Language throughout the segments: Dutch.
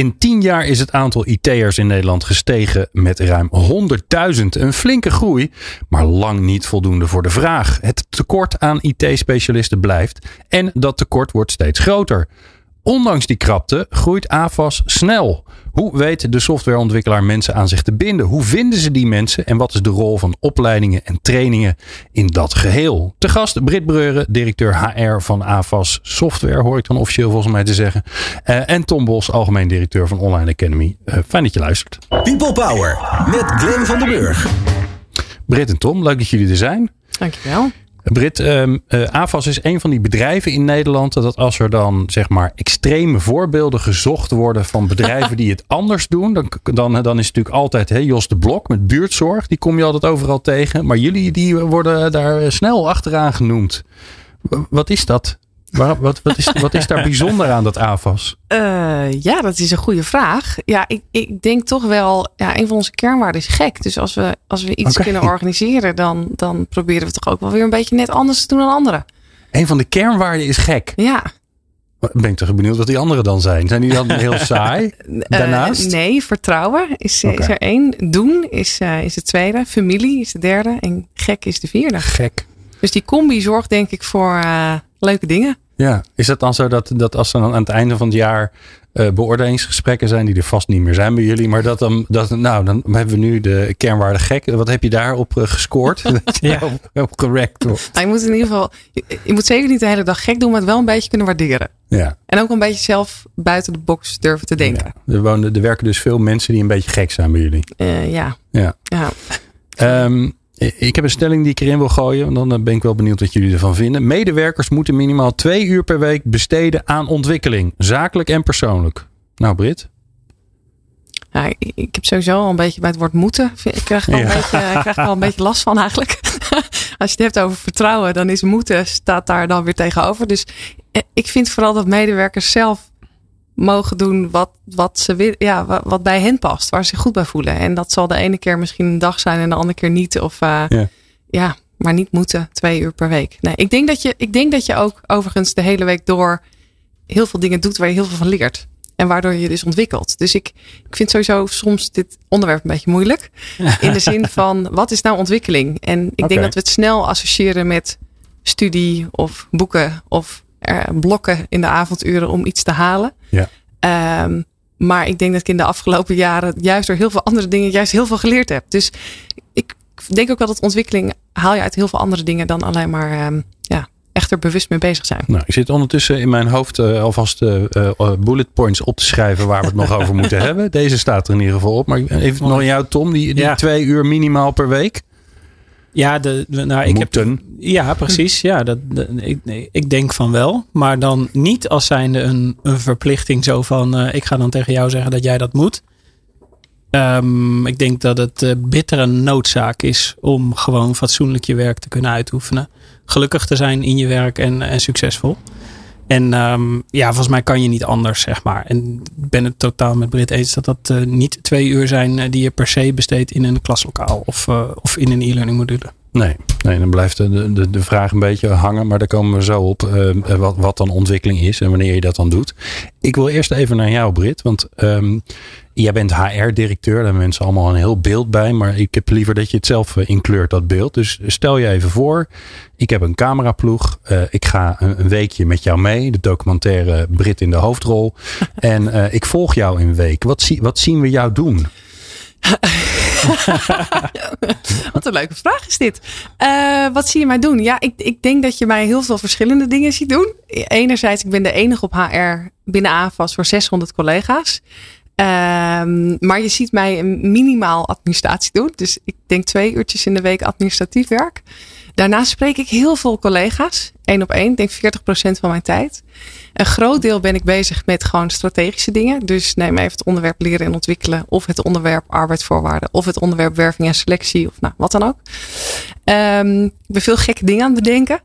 In tien jaar is het aantal IT'ers in Nederland gestegen met ruim 100.000. Een flinke groei, maar lang niet voldoende voor de vraag. Het tekort aan IT-specialisten blijft en dat tekort wordt steeds groter. Ondanks die krapte groeit AFAS snel. Hoe weet de softwareontwikkelaar mensen aan zich te binden? Hoe vinden ze die mensen? En wat is de rol van opleidingen en trainingen in dat geheel? Te gast Britt Breuren, directeur HR van AFAS Software, hoor ik dan officieel volgens mij te zeggen. Uh, en Tom Bos, algemeen directeur van Online Academy. Uh, fijn dat je luistert. People Power met Glenn van den Burg. Britt en Tom, leuk dat jullie er zijn. Dankjewel. Brit, um, uh, AFAS is een van die bedrijven in Nederland dat als er dan zeg maar extreme voorbeelden gezocht worden van bedrijven die het anders doen, dan, dan, dan is het natuurlijk altijd Jos de Blok met buurtzorg, die kom je altijd overal tegen. Maar jullie die worden daar snel achteraan genoemd. Wat is dat? Waar, wat, wat, is, wat is daar bijzonder aan dat AFAS? Uh, ja, dat is een goede vraag. Ja, ik, ik denk toch wel, ja, een van onze kernwaarden is gek. Dus als we, als we iets okay. kunnen organiseren, dan, dan proberen we toch ook wel weer een beetje net anders te doen dan anderen. Een van de kernwaarden is gek. Ja. Ben ik toch benieuwd wat die anderen dan zijn? Zijn die dan heel saai? Daarnaast? Uh, nee, vertrouwen is, okay. is, er één. Doen is, uh, is het tweede. Familie is de derde. En gek is de vierde. Gek. Dus die combi zorgt denk ik voor uh, leuke dingen. Ja, is het dan zo dat, dat als er dan aan het einde van het jaar uh, beoordelingsgesprekken zijn, die er vast niet meer zijn bij jullie, maar dat dan, dat, nou, dan hebben we nu de kernwaarde gek. Wat heb je daarop uh, gescoord? ja, op, op correct. Nou, je moet in ieder geval, je, je, moet zeker niet de hele dag gek doen, maar het wel een beetje kunnen waarderen. Ja. En ook een beetje zelf buiten de box durven te denken. Ja. Er, wonen, er werken dus veel mensen die een beetje gek zijn bij jullie. Uh, ja. Ja. ja. Um, ik heb een stelling die ik erin wil gooien. Dan ben ik wel benieuwd wat jullie ervan vinden. Medewerkers moeten minimaal twee uur per week besteden aan ontwikkeling. Zakelijk en persoonlijk. Nou, Brit? Ja, ik, heb sowieso al een beetje bij het woord moeten. Ik krijg er wel, ja. een, beetje, ik krijg wel een beetje last van eigenlijk. Als je het hebt over vertrouwen, dan is moeten staat daar dan weer tegenover. Dus ik vind vooral dat medewerkers zelf mogen doen wat, wat, ze ja, wat, bij hen past, waar ze zich goed bij voelen. En dat zal de ene keer misschien een dag zijn en de andere keer niet. Of uh, ja. ja, maar niet moeten twee uur per week. Nee, ik denk dat je, ik denk dat je ook overigens de hele week door heel veel dingen doet waar je heel veel van leert. En waardoor je dus ontwikkelt. Dus ik, ik vind sowieso soms dit onderwerp een beetje moeilijk. In de zin van, wat is nou ontwikkeling? En ik denk dat we het snel associëren met studie of boeken of blokken in de avonduren om iets te halen. Ja. Um, maar ik denk dat ik in de afgelopen jaren juist door heel veel andere dingen juist heel veel geleerd heb. Dus ik denk ook wel dat ontwikkeling haal je uit heel veel andere dingen dan alleen maar um, ja, echt er bewust mee bezig zijn. Nou, ik zit ondertussen in mijn hoofd uh, alvast uh, uh, bullet points op te schrijven waar we het nog over moeten hebben. Deze staat er in ieder geval op. Maar even nog aan jou, Tom, die, die Ja. twee uur minimaal per week. Ja, de, nou, ik heb, ja precies. Ja, dat, ik, nee, ik denk van wel. Maar dan niet als zijnde een, een verplichting zo van... eh, ik ga dan tegen jou zeggen dat jij dat moet. Ehm, ik denk dat het eh, bittere noodzaak is om gewoon fatsoenlijk je werk te kunnen uitoefenen. Gelukkig te zijn in je werk en, en succesvol. En ehm, ja, volgens mij kan je niet anders, zeg maar. En ik ben het totaal met Brit eens dat dat eh, niet twee uur zijn eh, die je per se besteedt in een klaslokaal of, eh, of in een e-learning module. Nee, nee, dan blijft de, de, de vraag een beetje hangen. Maar daar komen we zo op wat, wat dan ontwikkeling is en wanneer je dat dan doet. Ik wil eerst even naar jou, Brit. Want ehm, jij bent HR-directeur. Daar hebben mensen allemaal een heel beeld bij. Maar ik heb liever dat je het zelf eh, inkleurt, dat beeld. Dus stel je even voor. Ik heb een cameraploeg. Eh, ik ga een, weekje met jou mee. De documentaire Brit in de hoofdrol. en eh, ik volg jou in een week. Wat, zie, wat zien we jou doen? Wat een leuke vraag is dit. Uh, wat zie je mij doen? Ja, ik, ik denk dat je mij heel veel verschillende dingen ziet doen. Enerzijds, ik ben de enige op HR binnen AFAS voor 600 collega's. Um, maar je ziet mij minimaal administratie doen. Dus ik denk twee uurtjes in de week administratief werk. Daarnaast spreek ik heel veel collega's, één op één, ik denk 40% van mijn tijd. Een groot deel ben ik bezig met gewoon strategische dingen. Dus neem even het onderwerp leren en ontwikkelen, of het onderwerp arbeidsvoorwaarden, of het onderwerp werving en selectie, of nou, wat dan ook. Um, ik ben veel gekke dingen aan het bedenken.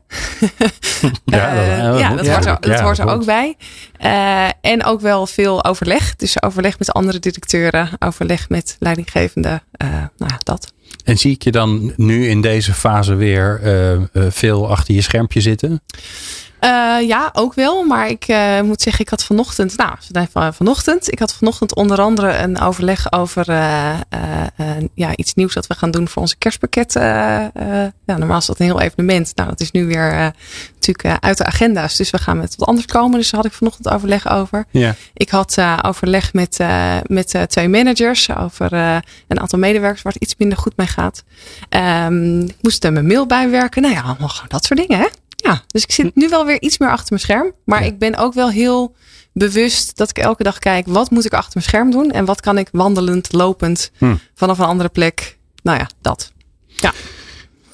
ja, ja, dat, hoort er, dat hoort er ook bij. Uh, en ook wel veel overleg. Dus overleg met andere directeuren, overleg met leidinggevende. Uh, nou, dat. En zie ik je dan nu in deze fase weer veel achter je schermpje zitten? Uh, ja, ook wel. Maar ik uh, moet zeggen, ik had vanochtend, nou, vanochtend, ik had vanochtend onder andere een overleg over uh, ja, iets nieuws dat we gaan doen voor onze kerstpakket. ja, normaal is dat een heel evenement. Nou, dat is nu weer natuurlijk uit de agenda's. Dus we gaan met wat anders komen. Dus daar had ik vanochtend overleg over. Ja. Ik had overleg met, met twee managers over een aantal medewerkers waar het iets minder goed mee gaat. Um, ik moest er mijn mail bijwerken. Nou ja, allemaal dat soort dingen, hè? Ja, dus ik zit nu wel weer iets meer achter mijn scherm. Maar ik ben ook wel heel bewust dat ik elke dag kijk, wat moet ik achter mijn scherm doen? En wat kan ik wandelend, lopend, hm. vanaf een andere plek? Nou ja, dat. Ja.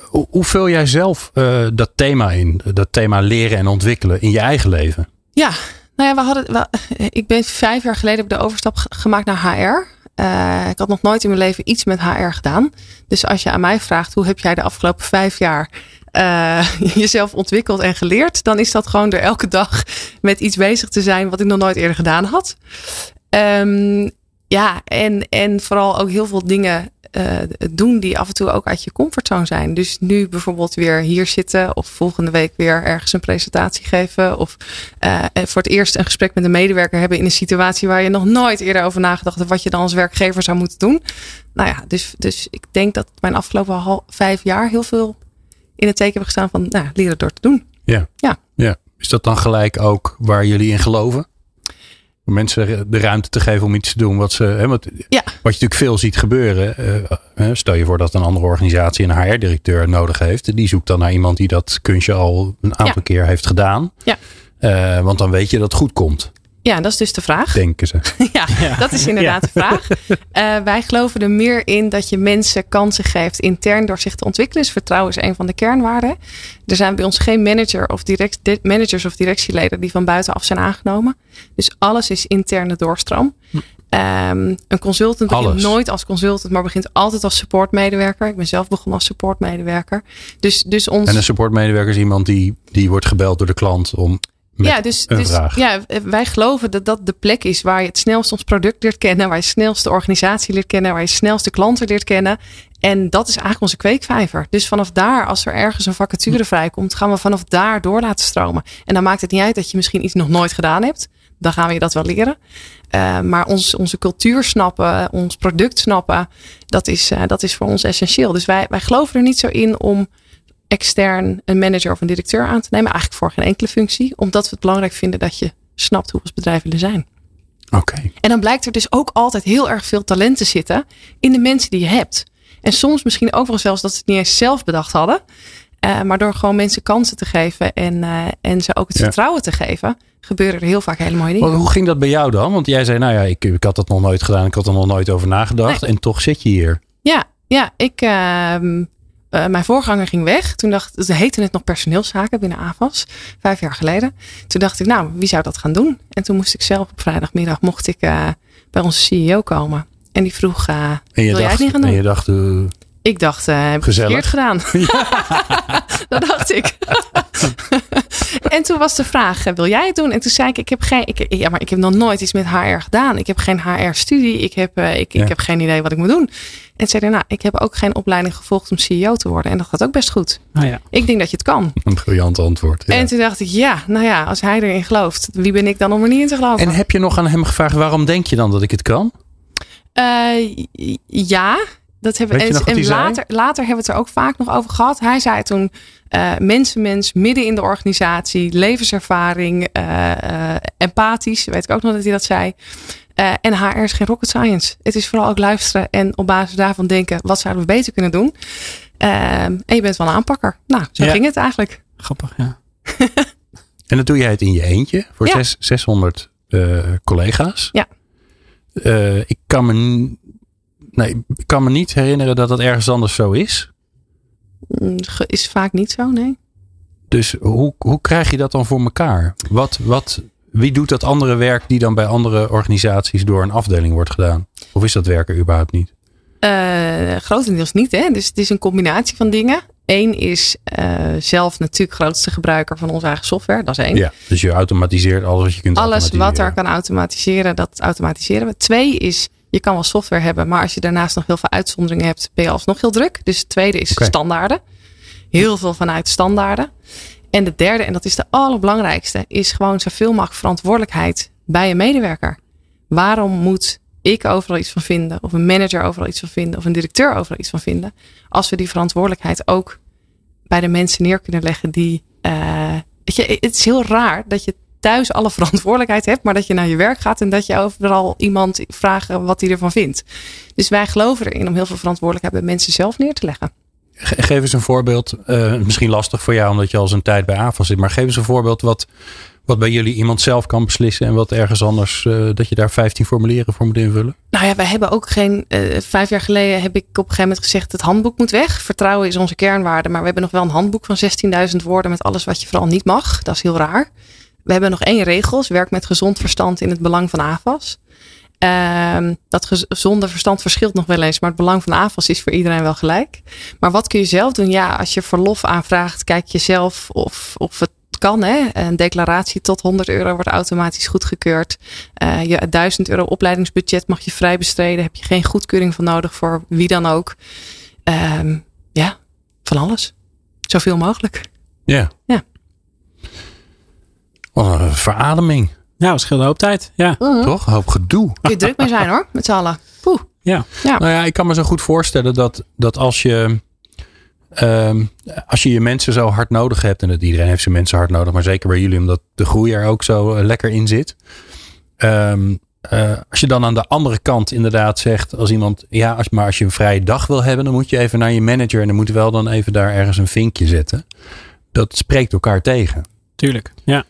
Hoe, vul jij zelf uh, dat thema in? Dat thema leren en ontwikkelen in je eigen leven? Ja, nou ja, we hadden, we, ik ben vijf jaar geleden de overstap gemaakt naar HR. Uh, ik had nog nooit in mijn leven iets met HR gedaan. Dus als je aan mij vraagt, hoe heb jij de afgelopen vijf jaar uh, jezelf ontwikkeld en geleerd, dan is dat gewoon er elke dag met iets bezig te zijn wat ik nog nooit eerder gedaan had. Um, ja, en, en vooral ook heel veel dingen uh, doen die af en toe ook uit je comfortzone zijn. Dus nu bijvoorbeeld weer hier zitten of volgende week weer ergens een presentatie geven. Of uh, voor het eerst een gesprek met een medewerker hebben in een situatie waar je nog nooit eerder over nagedacht hebt wat je dan als werkgever zou moeten doen. Nou ja, dus, dus ik denk dat mijn afgelopen vijf jaar heel veel in het teken hebben gestaan van nou, leren door te doen. Ja. ja. ja. Is dat dan gelijk ook waar jullie in geloven? Om mensen de ruimte te geven om iets te doen wat ze. Hè, wat, ja. wat je natuurlijk veel ziet gebeuren. Uh, stel je voor dat een andere organisatie een HR-directeur nodig heeft. Die zoekt dan naar iemand die dat kunstje al een aantal keer heeft gedaan. Ja. Uh, want dan weet je dat het goed komt. Ja, dat is dus de vraag. Denken ze. ja, ja, dat is inderdaad de vraag. Uh, wij geloven er meer in dat je mensen kansen geeft intern door zich te ontwikkelen. Dus vertrouwen is een van de kernwaarden. Er zijn bij ons geen manager of direct, managers of directieleden die van buitenaf zijn aangenomen. Dus alles is interne doorstroom. Um, een consultant begint alles. nooit als consultant, maar begint altijd als supportmedewerker. Ik ben zelf begonnen als supportmedewerker. Dus, dus ons... En een supportmedewerker is iemand die, die wordt gebeld door de klant om ja, dus, dus ja, wij geloven dat dat de plek is waar je het snelst ons product leert kennen, waar je het snelst de organisatie leert kennen, waar je het snelst de klanten leert kennen. En dat is eigenlijk onze kweekvijver. Dus vanaf daar, als er ergens een vacature vrijkomt, gaan we vanaf daar door laten stromen. En dan maakt het niet uit dat je misschien iets nog nooit gedaan hebt. Dan gaan we je dat wel leren. Uh, maar ons, onze cultuur snappen, ons product snappen, dat is, uh, dat is voor ons essentieel. Dus wij, wij geloven er niet zo in om extern een manager of een directeur aan te nemen. Eigenlijk voor geen enkele functie. Omdat we het belangrijk vinden dat je snapt hoe we als bedrijf willen zijn. Oké. En dan blijkt er dus ook altijd heel erg veel talent te zitten in de mensen die je hebt. En soms misschien ook wel zelfs dat ze het niet eens zelf bedacht hadden. Uh, maar door gewoon mensen kansen te geven en, uh, en ze ook het vertrouwen te geven, gebeuren er heel vaak hele mooie dingen. Maar hoe ging dat bij jou dan? Want jij zei, nou ja, ik, ik had dat nog nooit gedaan, ik had er nog nooit over nagedacht. Nee. En toch zit je hier. Ja, ja ik, uh, uh, mijn voorganger ging weg. Toen dacht ze heette het nog personeelszaken binnen AVAS, vijf jaar geleden. Toen dacht ik, nou, wie zou dat gaan doen? En toen moest ik zelf op vrijdagmiddag mocht ik uh, bij onze CEO komen. En die vroeg, uh, wil dacht, jij het niet gaan doen? En je dacht, ik dacht, uh, heb ik verkeerd gedaan? dat dacht ik. en toen was de vraag, wil jij het doen? En toen zei ik, ik heb geen, ik, ja, maar ik heb nog nooit iets met HR gedaan. Ik heb geen HR-studie. Ik heb, uh, ik, ja. ik heb geen idee wat ik moet doen. En zei nou, ik heb ook geen opleiding gevolgd om CEO te worden. En dat gaat ook best goed. Oh ja. Ik denk dat je het kan. Een briljant antwoord. Ja. En toen dacht ik, ja, nou ja, als hij erin gelooft, wie ben ik dan om er niet in te geloven? En heb je nog aan hem gevraagd, waarom denk je dan dat ik het kan? Uh, ja, dat hebben en, en later, later hebben we het er ook vaak nog over gehad. Hij zei toen: uh, mensenmens, midden in de organisatie, levenservaring, uh, uh, empathisch. Weet ik ook nog dat hij dat zei. en HR is geen rocket science. Het is vooral ook luisteren en op basis daarvan denken: wat zouden we beter kunnen doen? en je bent wel een aanpakker. Nou, zo ja. ging het eigenlijk. Grappig, ja. en dan doe jij het in je eentje voor ja. zes, 600 collega's. Ja. ik kan me Nee, ik kan me niet herinneren dat dat ergens anders zo is. Mm, Is vaak niet zo, nee. Dus hoe, hoe krijg je dat dan voor elkaar? Wat, wat, wie doet dat andere werk die dan bij andere organisaties door een afdeling wordt gedaan? Of is dat werken überhaupt niet? Eh, grotendeels niet, hè. Dus het is een combinatie van dingen. Eén is eh, zelf natuurlijk grootste gebruiker van onze eigen software. Dat is één. Ja, dus je automatiseert alles wat je kunt Alles wat er kan automatiseren, dat automatiseren we. Twee is, je kan wel software hebben, maar als je daarnaast nog heel veel uitzonderingen hebt, ben je alsnog heel druk. Dus het tweede is standaarden. Heel veel vanuit standaarden. En de derde, en dat is de allerbelangrijkste, is gewoon zoveel mogelijk verantwoordelijkheid bij een medewerker. Waarom moet ik overal iets van vinden, of een manager overal iets van vinden, of een directeur overal iets van vinden, als we die verantwoordelijkheid ook bij de mensen neer kunnen leggen die. eh, weet je, het is heel raar dat je thuis alle verantwoordelijkheid hebt, maar dat je naar je werk gaat en dat je overal iemand vraagt wat hij ervan vindt. Dus wij geloven erin om heel veel verantwoordelijkheid bij mensen zelf neer te leggen. Ge- Geef eens een voorbeeld. eh, misschien lastig voor jou omdat je al zo'n tijd bij AFA zit. Maar geef eens een voorbeeld wat, wat bij jullie iemand zelf kan beslissen. En wat ergens anders, eh, dat je daar 15 formulieren voor moet invullen. Nou ja, wij hebben ook geen. eh, vijf jaar geleden heb ik op een gegeven moment gezegd: het handboek moet weg. Vertrouwen is onze kernwaarde. Maar we hebben nog wel een handboek van 16.000 woorden met alles wat je vooral niet mag. Dat is heel raar. We hebben nog één regels: werk met gezond verstand in het belang van AFAS. Ehm, dat gez- gezonde verstand verschilt nog wel eens, maar het belang van AFAS is voor iedereen wel gelijk. Maar wat kun je zelf doen? Ja, als je verlof aanvraagt, kijk je zelf of, of het kan. Hè? Een declaratie tot 100 euro wordt automatisch goedgekeurd. Eh, je 1000 euro opleidingsbudget mag je vrij bestreden. Heb je geen goedkeuring van nodig voor wie dan ook. Ehm, ja, van alles. Zoveel mogelijk. Ja. Ja. Een verademing, Nou, scheelt een hoop tijd. Ja. toch? Een hoop gedoe. Kun je druk mee zijn hoor, met z'n allen. Poeh. Ja. Ja. Nou ja, ik kan me zo goed voorstellen dat, dat als je. ehm, als je je mensen zo hard nodig hebt, en dat iedereen heeft zijn mensen hard nodig, maar zeker bij jullie, omdat de groei er ook zo eh, lekker in zit. Ehm, eh, als je dan aan de andere kant inderdaad zegt, als iemand, ja, als, maar als je een vrije dag wil hebben, dan moet je even naar je manager en dan moet je wel dan even daar ergens een vinkje zetten. Dat spreekt elkaar tegen. Tuurlijk. Ja.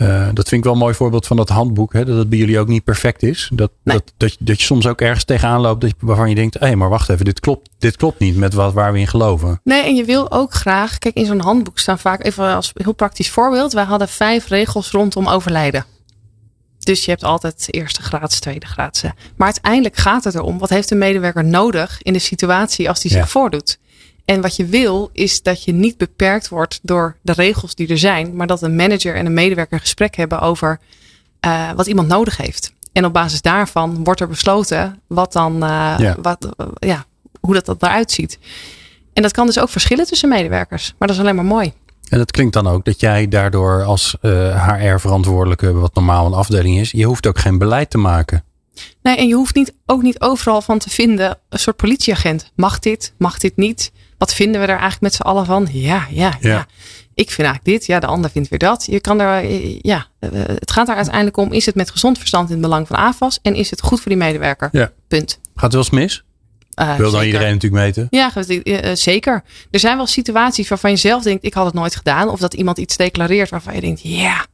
Eh, dat vind ik wel een mooi voorbeeld van dat handboek. Hè, dat het bij jullie ook niet perfect is. Dat, Nee. dat, dat, je- dat je soms ook ergens tegenaan loopt dat je, waarvan je denkt: hé, maar wacht even, dit klopt, dit klopt niet met wat, waar we in geloven. Nee, en je wil ook graag. Kijk, in zo'n handboek staan vaak, even als heel praktisch voorbeeld. Wij hadden vijf regels rondom overlijden. Dus je hebt altijd eerste graads, tweede graads. eh. Maar uiteindelijk gaat het erom, wat heeft een medewerker nodig in de situatie als die Ja. zich voordoet? En wat je wil, is dat je niet beperkt wordt door de regels die er zijn. Maar dat een manager en een medewerker een gesprek hebben over eh, wat iemand nodig heeft. En op basis daarvan wordt er besloten wat dan, eh, Ja. wat, eh, ja, hoe dat, dat eruit ziet. En dat kan dus ook verschillen tussen medewerkers. Maar dat is alleen maar mooi. En dat klinkt dan ook dat jij daardoor als HR-verantwoordelijke, wat normaal een afdeling is, je hoeft ook geen beleid te maken. Nee, en je hoeft niet, ook niet overal van te vinden een soort politieagent. Mag dit? Mag dit niet? Wat vinden we er eigenlijk met z'n allen van? Ja, ja, ja. Ja. Ik vind eigenlijk dit, ja, de ander vindt weer dat. Je kan er, eh, ja, eh, het gaat er uiteindelijk om: is het met gezond verstand in het belang van AFAS en is het goed voor die medewerker? Ja. Punt. Gaat het wel eens mis? Eh, Wil dan zeker. iedereen natuurlijk meten. Ja, eh, eh, zeker. Er zijn wel situaties waarvan je zelf denkt: ik had het nooit gedaan. Of dat iemand iets declareert waarvan je denkt: ja,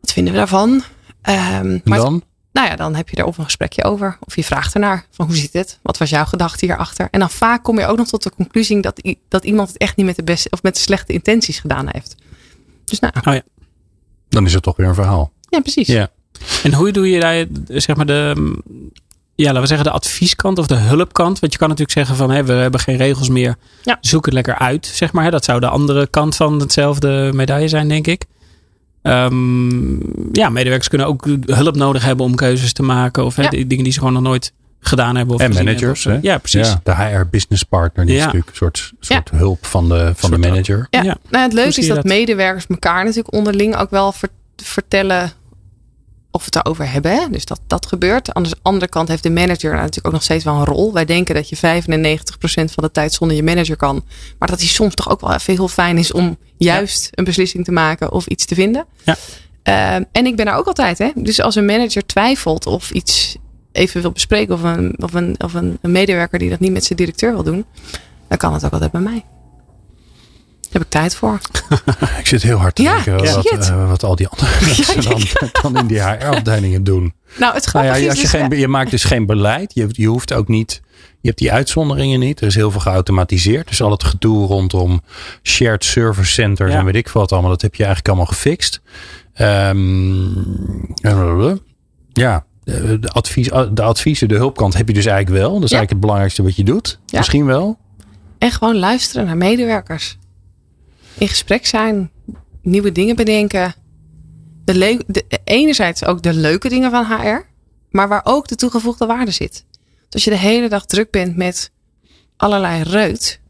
wat vinden we daarvan? En maar dan? Nou ja, dan heb je er of een gesprekje over. Of je vraagt ernaar van hoe zit het? Wat was jouw gedachte hierachter? En dan vaak kom je ook nog tot de conclusie dat, dat iemand het echt niet met de beste of met de slechte intenties gedaan heeft. Dus nou, Dan is het toch weer een verhaal. ja, precies. Ja. En hoe doe je daar, zeg maar, de, ja, laten we zeggen, de advieskant of de hulpkant? Want je kan natuurlijk zeggen van, hé, we hebben geen regels meer. Ja. Zoek het lekker uit, zeg maar. Dat zou de andere kant van hetzelfde medaille zijn, denk ik. Ehm, ja, medewerkers kunnen ook hulp nodig hebben om keuzes te maken. Of die dingen die ze gewoon nog nooit gedaan hebben. Of En managers, hebben. Of, hè? Ja, precies. Ja, de HR business partner, die is natuurlijk een soort, soort hulp van de, van de manager. Ja, Ja. Nou, het leuke is dat, dat? medewerkers elkaar natuurlijk onderling ook wel ver- vertellen of we het erover hebben. Dus dat dat gebeurt. Aan de andere kant heeft de manager natuurlijk ook nog steeds wel een rol. Wij denken dat je 95% van de tijd zonder je manager kan. Maar dat die soms toch ook wel even heel fijn is om juist een beslissing te maken of iets te vinden. Ja. Ehm, en ik ben daar ook altijd. Hè? Dus als een manager twijfelt of iets even wil bespreken. Of een, of een, of een, een medewerker die dat niet met zijn directeur wil doen. Dan kan het ook altijd bij mij. Daar heb ik tijd voor. Ik zit heel hard te Ja, denken ja. wat, eh, wat al die andere mensen dan, dan in die HR-afdelingen doen. Nou, het Nou ja, als je, dus, geen, je maakt dus geen beleid. Je, je hoeft ook niet. Je hebt die uitzonderingen niet. Er is heel veel geautomatiseerd. Dus al het gedoe rondom shared service centers Ja. en weet ik veel wat allemaal. Dat heb je eigenlijk allemaal gefixt. Ehm, ja, de, de advies, de adviezen, de hulpkant heb je dus eigenlijk wel. Dat is Ja. eigenlijk het belangrijkste wat je doet. Ja. Misschien wel. En gewoon luisteren naar medewerkers. In gesprek zijn. Nieuwe dingen bedenken. De le- de, enerzijds ook de leuke dingen van HR. Maar waar ook de toegevoegde waarde zit. Dus als je de hele dag druk bent met allerlei reut.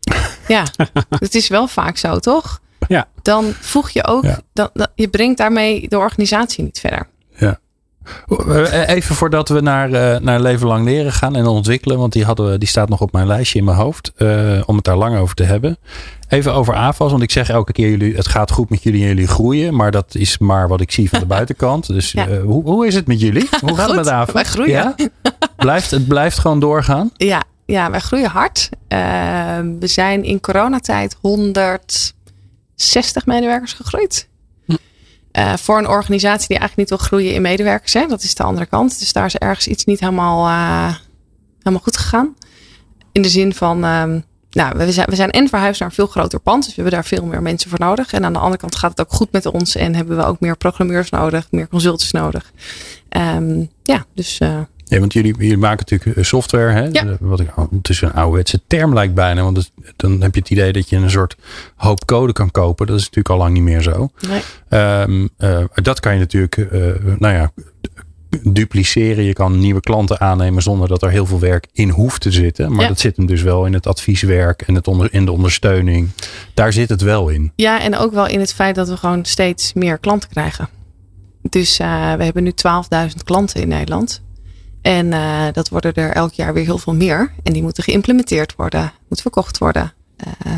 Ja, het is wel vaak zo, toch? Ja. Dan voeg je ook, Ja. dan, dan- je brengt daarmee de organisatie niet verder. Eh, Even voordat we naar, eh, naar leven lang leren gaan en ontwikkelen. Want die, hadden we, die staat nog op mijn lijstje in mijn hoofd. eh, om het daar lang over te hebben. Even over AFAS. Want ik zeg elke keer jullie, het gaat goed met jullie en jullie groeien. Maar dat is maar wat ik zie van de buitenkant. Dus Ja. eh, hoe, hoe is het met jullie? Hoe gaat het met AFAS? wij groeien. Ja? Blijft, het blijft gewoon doorgaan? Ja, ja wij groeien hard. Eh, we zijn in coronatijd 160 medewerkers gegroeid. Eh, voor een organisatie die eigenlijk niet wil groeien in medewerkers. Hè? Dat is de andere kant. Dus daar is ergens iets niet helemaal, helemaal goed gegaan. In de zin van, ehm, nou, we zijn, we zijn en verhuisd naar een veel groter pand. Dus we hebben daar veel meer mensen voor nodig. En aan de andere kant gaat het ook goed met ons. En hebben we ook meer programmeurs nodig, meer consultants nodig. Ehm, ja, dus eh, Ja, want jullie, jullie maken natuurlijk eh, software. Hè? Ja. Wat ik, het is een ouderwetse term lijkt bijna. Want het- dan heb je het idee dat je een soort hoop code kan kopen. Dat is natuurlijk al lang niet meer zo. nee. Ehm, eh, dat kan je natuurlijk, eh, nou ja, dupliceren. Je kan nieuwe klanten aannemen zonder dat er heel veel werk in hoeft te zitten. Maar Ja. dat zit hem dus wel in het advieswerk en het onder, in de ondersteuning. Daar zit het wel in. Ja, en ook wel in het feit dat we gewoon steeds meer klanten krijgen. Dus eh, we hebben nu 12.000 klanten in Nederland. En eh, dat worden er elk jaar weer heel veel meer. En die moeten geïmplementeerd worden, moeten verkocht worden. Eh,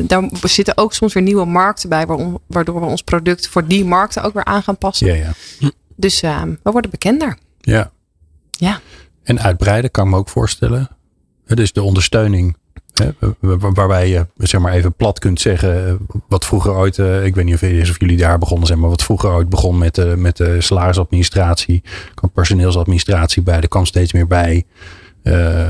daar zitten ook soms weer nieuwe markten bij, waarom- waardoor we ons product voor die markten ook weer aan gaan passen. Ja, ja. Dus eh, we worden bekender. ja. Ja. En uitbreiden kan ik me ook voorstellen. Het is de ondersteuning. Hè, wa- wa- waarbij je zeg maar even plat kunt zeggen. eh, Wat vroeger ooit. eh, ik weet niet of, of jullie daar begonnen zijn. Maar wat vroeger ooit begon met, de met de salarisadministratie. kwam personeelsadministratie bij. Er kwam steeds meer bij. Eh,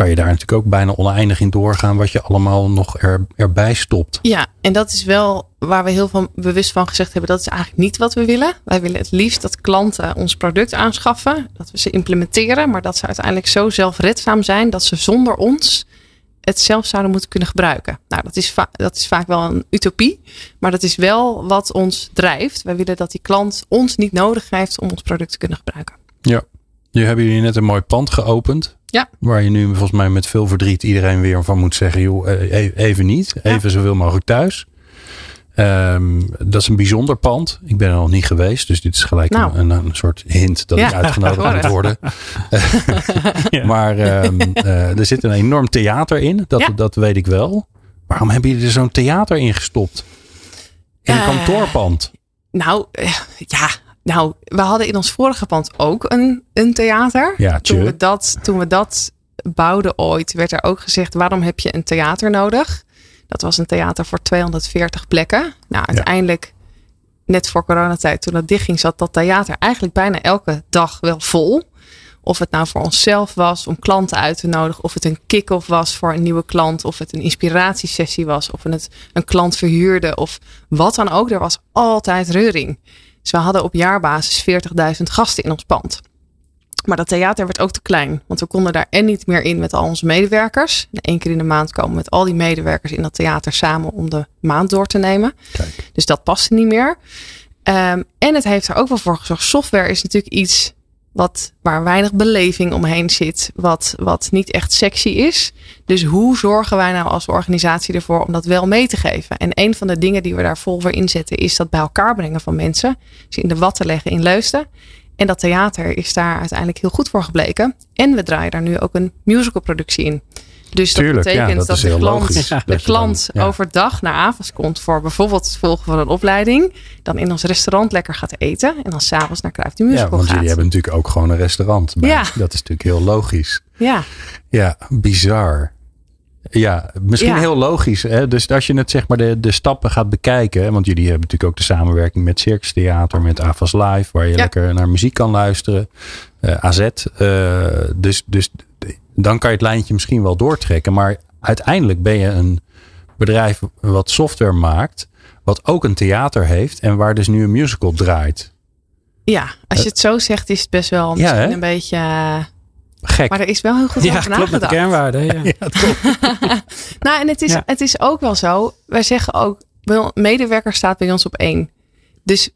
kan je daar natuurlijk ook bijna oneindig in doorgaan. Wat je allemaal nog er, erbij stopt. Ja, en dat is wel waar we heel van bewust van gezegd hebben. Dat is eigenlijk niet wat we willen. Wij willen het liefst dat klanten ons product aanschaffen. Dat we ze implementeren. Maar dat ze uiteindelijk zo zelfredzaam zijn. Dat ze zonder ons het zelf zouden moeten kunnen gebruiken. Nou, dat is, dat is vaak wel een utopie. Maar dat is wel wat ons drijft. Wij willen dat die klant ons niet nodig heeft om ons product te kunnen gebruiken. Ja. Nu hebben jullie net een mooi pand geopend. Ja. Waar je nu volgens mij met veel verdriet iedereen weer van moet zeggen. Joh, eh, e- even niet. Even zoveel mogelijk thuis. Ehm, dat is een bijzonder pand. Ik ben er nog niet geweest. Dus dit is gelijk Nou. een, een soort hint dat Ja, ik uitgenodigd moet worden. Ja. Maar ehm, eh, er zit een enorm theater in. Dat, dat weet ik wel. Waarom hebben jullie er zo'n theater in gestopt? In een Eh, kantoorpand. Nou, ja. Nou, we hadden in ons vorige pand ook een, een theater. Ja, toen, we dat, toen we dat bouwden ooit, werd er ook gezegd: waarom heb je een theater nodig? Dat was een theater voor 240 plekken. Nou, uiteindelijk, net voor coronatijd, toen dat dichtging, zat dat theater eigenlijk bijna elke dag wel vol. Of het nou voor onszelf was om klanten uit te nodigen, of het een kick-off was voor een nieuwe klant, of het een inspiratiesessie was, of het een klant verhuurden, of wat dan ook. Er was altijd reuring. Dus we hadden op jaarbasis 40.000 gasten in ons pand. Maar dat theater werd ook te klein. Want we konden daar en niet meer in met al onze medewerkers. Eén keer in de maand komen met al die medewerkers in dat theater samen om de maand door te nemen. Kijk. Dus dat paste niet meer. Ehm, en het heeft er ook wel voor gezorgd. Software is natuurlijk iets wat, waar weinig beleving omheen zit. Wat, wat niet echt sexy is. Dus hoe zorgen wij nou als organisatie ervoor om dat wel mee te geven? En een van de dingen die we daar vol voor inzetten is dat bij elkaar brengen van mensen. Ze in de watten leggen in Leusden. En dat theater is daar uiteindelijk heel goed voor gebleken. En we draaien daar nu ook een musicalproductie in. Dus dat Tuurlijk, ja, betekent dat de klant, logisch. de Dat je dan- klant ja. overdag naar Avas komt voor bijvoorbeeld het volgen van een opleiding. Dan in ons restaurant lekker gaat eten. En dan s'avonds naar Kruif de Ja, Musical want gaat. jullie hebben natuurlijk ook gewoon een restaurant. Bij. Ja. Dat is natuurlijk heel logisch. Ja, Ja, bizar. Ja, misschien Ja. heel logisch. Hè? Dus als je het zeg maar de, de stappen gaat bekijken. Want jullie hebben natuurlijk ook de samenwerking met Circus Theater, met AFAS Live, waar je Ja. lekker naar muziek kan luisteren. Eh, AZ. eh, dus, dus dan kan je het lijntje misschien wel doortrekken. Maar uiteindelijk ben je een bedrijf wat software maakt, wat ook een theater heeft en waar dus nu een musical draait. Ja, als je het zo zegt, is het best wel misschien een beetje. eh, Gek. Maar er is wel heel goed Ja, over klopt met de kernwaarden. Ja. Nou, en het is, Ja. het is ook wel zo. Wij zeggen ook, medewerker staat bij ons op één. Dus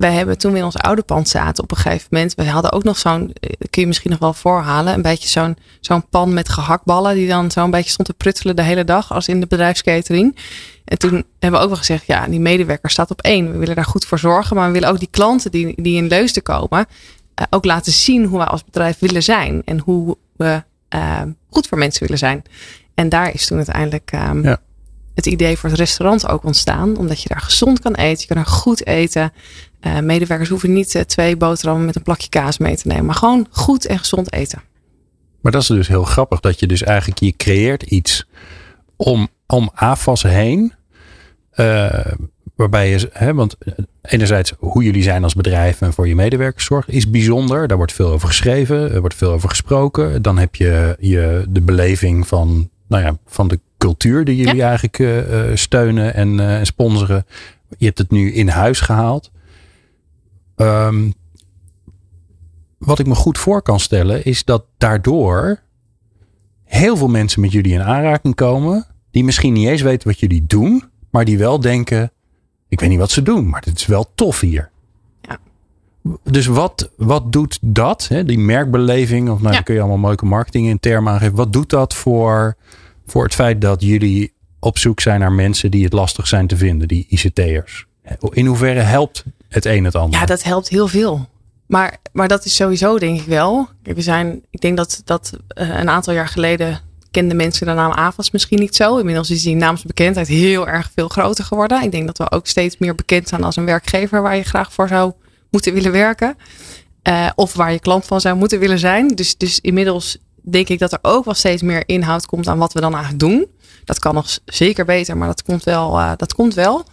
wij hebben toen we in ons oude pand zaten op een gegeven moment. We hadden ook nog zo'n, eh, kun je misschien nog wel voorhalen. Een beetje zo'n zo'n pan met gehaktballen. Die dan zo'n beetje stond te pruttelen de hele dag. Als in de bedrijfskatering. En toen hebben we ook wel gezegd. Ja, die medewerker staat op één. We willen daar goed voor zorgen. Maar we willen ook die klanten die, die in Leusden komen. eh, ook laten zien hoe wij als bedrijf willen zijn. En hoe we eh, goed voor mensen willen zijn. En daar is toen uiteindelijk ehm, Ja. het idee voor het restaurant ook ontstaan. Omdat je daar gezond kan eten. Je kan daar goed eten. Eh, medewerkers hoeven niet eh, twee boterhammen met een plakje kaas mee te nemen. Maar gewoon goed en gezond eten. Maar dat is dus heel grappig dat je dus eigenlijk je creëert iets om, om AFAS heen. eh, waarbij je, hè, want enerzijds hoe jullie zijn als bedrijf en voor je medewerkers zorgen is bijzonder. Daar wordt veel over geschreven, er wordt veel over gesproken. Dan heb je, je de beleving van, nou ja, van de cultuur die jullie eigenlijk steunen en en sponsoren. Je hebt het nu in huis gehaald. Ehm, wat ik me goed voor kan stellen, is dat daardoor heel veel mensen met jullie in aanraking komen. Die misschien niet eens weten wat jullie doen, maar die wel denken: ik weet niet wat ze doen, maar het is wel tof hier. Ja. Dus wat, wat doet dat, hè, die merkbeleving, of nou, Ja. kun je allemaal leuke marketing in termen aangeven. Wat doet dat voor, voor het feit dat jullie op zoek zijn naar mensen die het lastig zijn te vinden, die ICT'ers? In hoeverre helpt het een het ander? Ja, dat helpt heel veel. Maar, maar dat is sowieso denk ik wel. We zijn, ik denk dat, dat eh, een aantal jaar geleden kenden mensen de naam AVAS misschien niet zo. Inmiddels is die naamsbekendheid heel erg veel groter geworden. Ik denk dat we ook steeds meer bekend zijn als een werkgever waar je graag voor zou moeten willen werken. Eh, of waar je klant van zou moeten willen zijn. Dus, dus inmiddels denk ik dat er ook wel steeds meer inhoud komt aan wat we dan eigenlijk doen. Dat kan nog zeker beter, maar dat komt wel. eh, dat komt wel.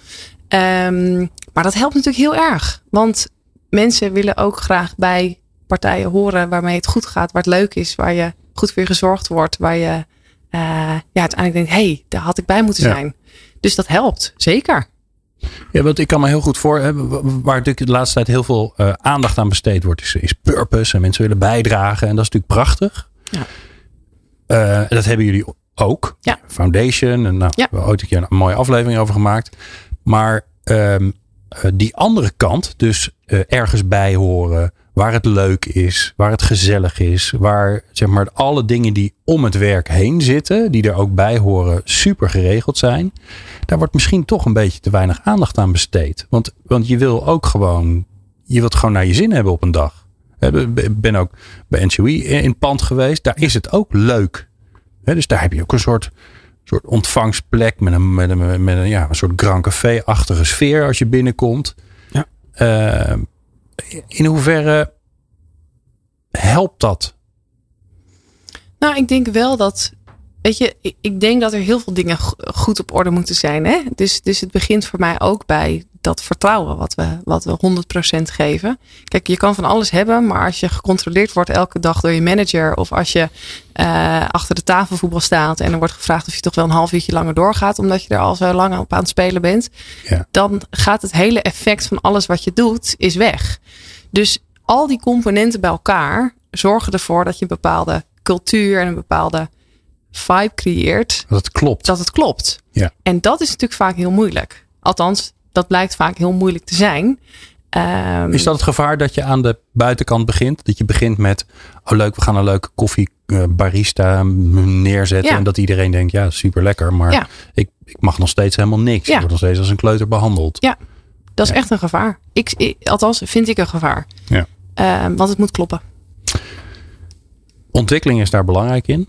Ehm, maar dat helpt natuurlijk heel erg. Want mensen willen ook graag bij partijen horen waarmee het goed gaat, waar het leuk is, waar je goed voor je gezorgd wordt, waar je eh, ja, uiteindelijk denkt, hé, hey, daar had ik bij moeten Ja. zijn. Dus dat helpt, zeker. Ja, want ik kan me heel goed voor. hè, wa- Waar natuurlijk de laatste tijd heel veel eh, aandacht aan besteed wordt, is, is purpose. En mensen willen bijdragen. En dat is natuurlijk prachtig. Ja. Eh, dat hebben jullie ook. Ja. Foundation. En nou, Ja. we hebben ooit een keer een mooie aflevering over gemaakt. Maar ehm, eh, die andere kant, dus eh, ergens bij horen, waar het leuk is, waar het gezellig is, waar zeg maar alle dingen die om het werk heen zitten, die er ook bij horen, super geregeld zijn daar wordt misschien toch een beetje te weinig aandacht aan besteed. Want, want je wil ook gewoon, je wilt gewoon naar je zin hebben op een dag. Ik ben ook bij NCOI in pand geweest. Daar is het ook leuk. Dus daar heb je ook een soort, soort ontvangstplek met een, met een, met een, ja, een soort Grand Café-achtige sfeer als je binnenkomt. Ja. Eh, in hoeverre helpt dat? Nou, ik denk wel dat. Weet je, ik, ik denk dat er heel veel dingen go- goed op orde moeten zijn. Hè? Dus, dus het begint voor mij ook bij dat vertrouwen wat we, wat we 100% geven. Kijk, je kan van alles hebben, maar als je gecontroleerd wordt elke dag door je manager. of als je eh, achter de tafelvoetbal staat en er wordt gevraagd of je toch wel een half uurtje langer doorgaat. omdat je er al zo lang op aan het spelen bent. Ja. dan gaat het hele effect van alles wat je doet, is weg. Dus al die componenten bij elkaar zorgen ervoor dat je een bepaalde cultuur en een bepaalde vibe creëert, Dat het klopt. dat het klopt. Ja. En dat is natuurlijk vaak heel moeilijk. Althans, dat blijkt vaak heel moeilijk te zijn. Ehm, Is dat het gevaar dat je aan de buitenkant begint? Dat je begint met, oh leuk, we gaan een leuke koffie eh, barista neerzetten. Ja. En dat iedereen denkt, ja, super lekker. Maar Ja. ik, ik mag nog steeds helemaal niks. Ja. Ik word nog steeds als een kleuter behandeld. Ja. Dat is echt een gevaar. Ik, ik- althans, vind ik een gevaar. Ja. Ehm, want het moet kloppen. Ontwikkeling is daar belangrijk in.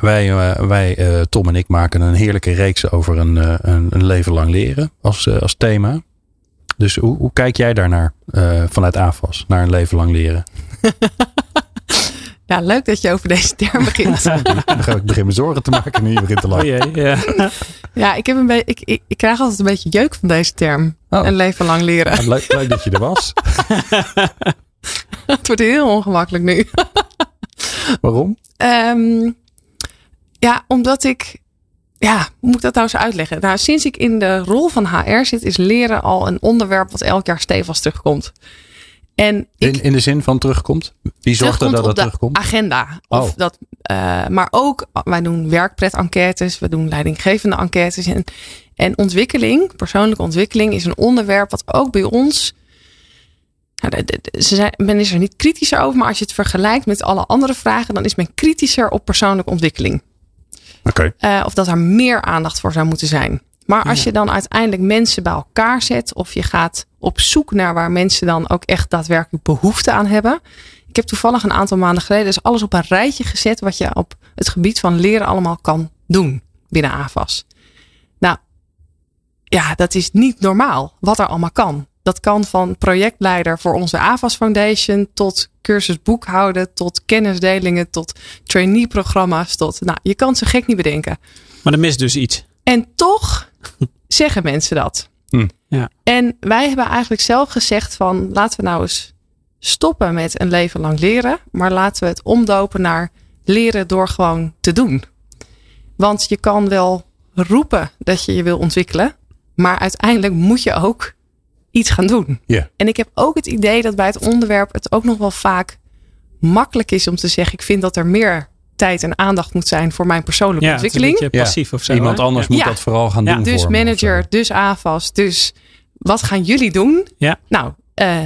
Wij, eh, wij eh, Tom en ik, maken een heerlijke reeks over een, eh, een, een leven lang leren als, als thema. Dus hoe, hoe kijk jij daarnaar eh, vanuit AFAS, naar een leven lang leren? Ja, leuk dat je over deze term begint. Dan ga ik beginnen zorgen te maken nu je begint te lachen. Oh jee, ja. ja, ik, heb een beetje, ik, ik, ik krijg altijd een beetje jeuk van deze term. Oh. Een leven lang leren. Ja, leuk, leuk dat je er was. Het wordt heel ongemakkelijk nu. Waarom? Ehm, ja, omdat ik. Ja, hoe moet ik dat nou eens uitleggen? Nou, sinds ik in de rol van HR zit, is leren al een onderwerp wat elk jaar stevast terugkomt. En ik, In, in de zin van terugkomt? Wie zorgt er dat dat terugkomt? agenda. Of Oh. dat, eh, maar ook, wij doen werkpret-enquêtes, we doen leidinggevende enquêtes. En, en ontwikkeling, persoonlijke ontwikkeling, is een onderwerp wat ook bij ons. Nou, ze zijn, men is er niet kritischer over, maar als je het vergelijkt met alle andere vragen, dan is men kritischer op persoonlijke ontwikkeling. Eh, of dat er meer aandacht voor zou moeten zijn. Maar als je dan uiteindelijk mensen bij elkaar zet, of je gaat op zoek naar waar mensen dan ook echt daadwerkelijk behoefte aan hebben. Ik heb toevallig een aantal maanden geleden dus alles op een rijtje gezet wat je op het gebied van leren allemaal kan doen binnen AVAS. Nou, ja, dat is niet normaal wat er allemaal kan. Dat kan van projectleider voor onze AVAS Foundation tot cursus boekhouden, tot kennisdelingen, tot trainee-programma's, tot, nou, je kan ze gek niet bedenken. Maar er mist dus iets. En toch zeggen mensen dat. Hm. Ja. En wij hebben eigenlijk zelf gezegd van laten we nou eens stoppen met een leven lang leren. Maar laten we het omdopen naar leren door gewoon te doen. Want je kan wel roepen dat je je wil ontwikkelen. Maar uiteindelijk moet je ook iets gaan doen. Ja. En ik heb ook het idee dat bij het onderwerp het ook nog wel vaak makkelijk is om te zeggen: ik vind dat er meer tijd en aandacht moet zijn voor mijn persoonlijke Ja, het is een ontwikkeling. beetje passief of zo. Iemand hè? anders Ja. moet Ja. dat vooral gaan Ja. doen Dus manager, dus AFAS. Dus wat gaan jullie doen? Ja. Nou, eh,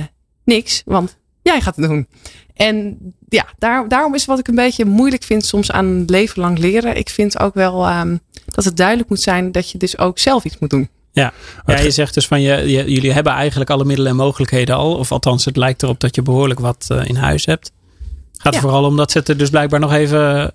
niks, want jij gaat het doen. En ja, daar, daarom is wat ik een beetje moeilijk vind soms aan leven lang leren. Ik vind ook wel ehm, dat het duidelijk moet zijn dat je dus ook zelf iets moet doen. Ja. ja, je zegt dus van je, je- jullie hebben eigenlijk alle middelen en mogelijkheden al. Of althans, het lijkt erop dat je behoorlijk wat eh, in huis hebt. Gaat er vooral om dat ze het er dus blijkbaar nog even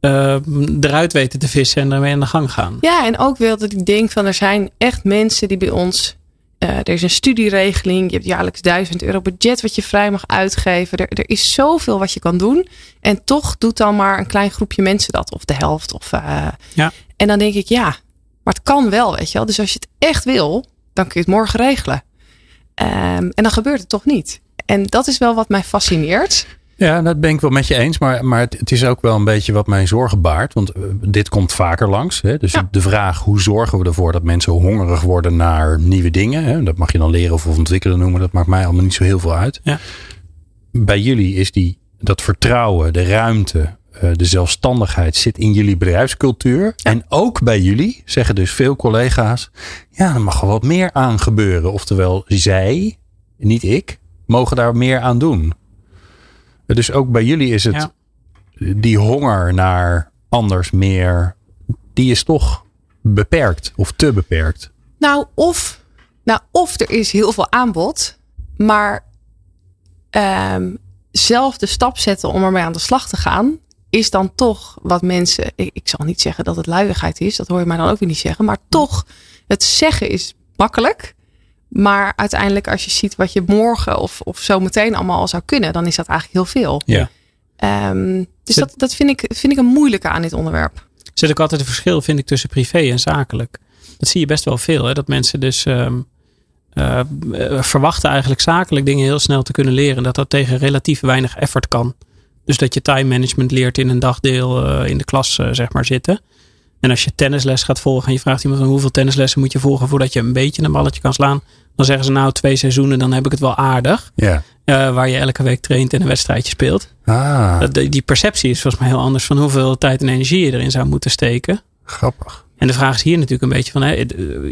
eh, eruit weten te vissen en ermee aan de gang gaan. Ja, en ook wel dat ik denk van er zijn echt mensen die bij ons. eh, er is een studieregeling. Je hebt jaarlijks 1000 euro budget wat je vrij mag uitgeven. Er, er is zoveel wat je kan doen. En toch doet dan maar een klein groepje mensen dat. Of de helft. Of, Ja. En dan denk ik, ja, maar het kan wel, weet je wel. Dus als je het echt wil, dan kun je het morgen regelen. Ehm, en dan gebeurt het toch niet. En dat is wel wat mij fascineert. Ja, dat ben ik wel met je eens. Maar, maar het, het is ook wel een beetje wat mij zorgen baart. Want eh, dit komt vaker langs. Hè? Dus Ja. de vraag, hoe zorgen we ervoor dat mensen hongerig worden naar nieuwe dingen? Hè? Dat mag je dan leren of ontwikkelen noemen. Dat maakt mij allemaal niet zo heel veel uit. Ja. Bij jullie is die, dat vertrouwen, de ruimte, de zelfstandigheid zit in jullie bedrijfscultuur. En ook bij jullie zeggen dus veel collega's. Ja, er mag wel wat meer aan gebeuren. Oftewel, zij, niet ik, mogen daar meer aan doen. Dus ook bij jullie is het Ja. die honger naar anders meer, die is toch beperkt of te beperkt. Nou, of, nou, of er is heel veel aanbod, maar ehm, zelf de stap zetten om ermee aan de slag te gaan, is dan toch wat mensen. Ik, ik zal niet zeggen dat het luiigheid is, dat hoor je mij dan ook weer niet zeggen, maar toch, het zeggen is makkelijk. Maar uiteindelijk, als je ziet wat je morgen of, of zo meteen allemaal al zou kunnen, dan is dat eigenlijk heel veel. Ja. Ehm, dus Zit- dat, dat vind, ik, vind ik een moeilijke aan dit onderwerp. zit ook altijd een verschil, vind ik, tussen privé en zakelijk. Dat zie je best wel veel. Hè? Dat mensen dus ehm, eh, eh, verwachten eigenlijk zakelijk dingen heel snel te kunnen leren. Dat dat tegen relatief weinig effort kan. Dus dat je time management leert in een dagdeel eh, in de klas, eh, zeg maar, zitten. En als je tennisles gaat volgen en je vraagt iemand van hoeveel tennislessen moet je volgen voordat je een beetje een balletje kan slaan. Dan zeggen ze nou twee seizoenen, dan heb ik het wel aardig. Ja. Eh, waar je elke week traint en een wedstrijdje speelt. Ah, Dat- die perceptie is volgens mij heel anders van hoeveel tijd en energie je erin zou moeten steken. grappig. En de vraag is hier natuurlijk een beetje van, hè,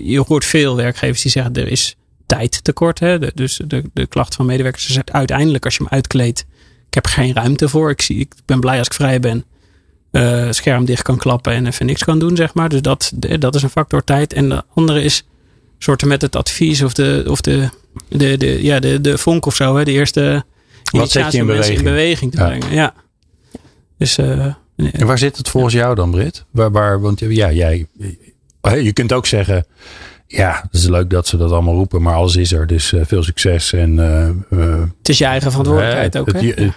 je hoort veel werkgevers die zeggen er is tijd tekort. Hè? Dus de, de klacht van medewerkers is uiteindelijk als je hem uitkleedt, heb geen ruimte voor. Ik, zie, ik ben blij als ik vrij ben. eh, scherm dicht kan klappen en even niks kan doen, zeg maar. Dus dat, dat is een factor tijd. En de andere is soorten met het advies of de, of de, de, de, ja, de, de vonk of zo. Hè? De eerste Wat zet je in beweging? beweging te Ja. brengen. Ja. Dus eh, En waar zit het volgens jou dan, Brit? Waar, waar, want ja, jij, je kunt ook zeggen, Ja, het is leuk dat ze dat allemaal roepen, maar alles is er. Dus uh, veel succes. En, uh, het is je eigen verantwoordelijkheid ook. Het, hè?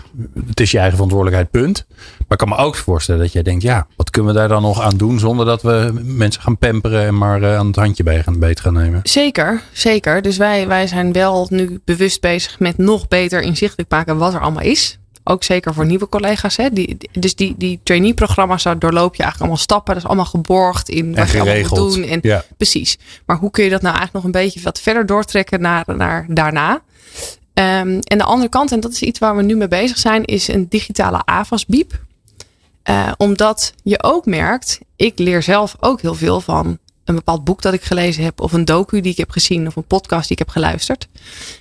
het, is je eigen verantwoordelijkheid, punt. Maar ik kan me ook voorstellen dat jij denkt, ja, wat kunnen we daar dan nog aan doen zonder dat we mensen gaan pamperen en maar aan het handje bij gaan, beet gaan nemen? Zeker, zeker. Dus wij, wij zijn wel nu bewust bezig met nog beter inzichtelijk maken wat er allemaal is. Ook zeker voor nieuwe collega's. Hè? Die, dus die, die trainee-programma's, daar doorloop je eigenlijk allemaal stappen. Dat is allemaal geborgd in wat je allemaal moet doen. En, ja. Precies. Maar hoe kun je dat nou eigenlijk nog een beetje wat verder doortrekken naar, naar daarna? Um, en de andere kant, en dat is iets waar we nu mee bezig zijn, is een digitale AVAS-biep. Uh, omdat je ook merkt, ik leer zelf ook heel veel van een bepaald boek dat ik gelezen heb, of een docu die ik heb gezien, of een podcast die ik heb geluisterd.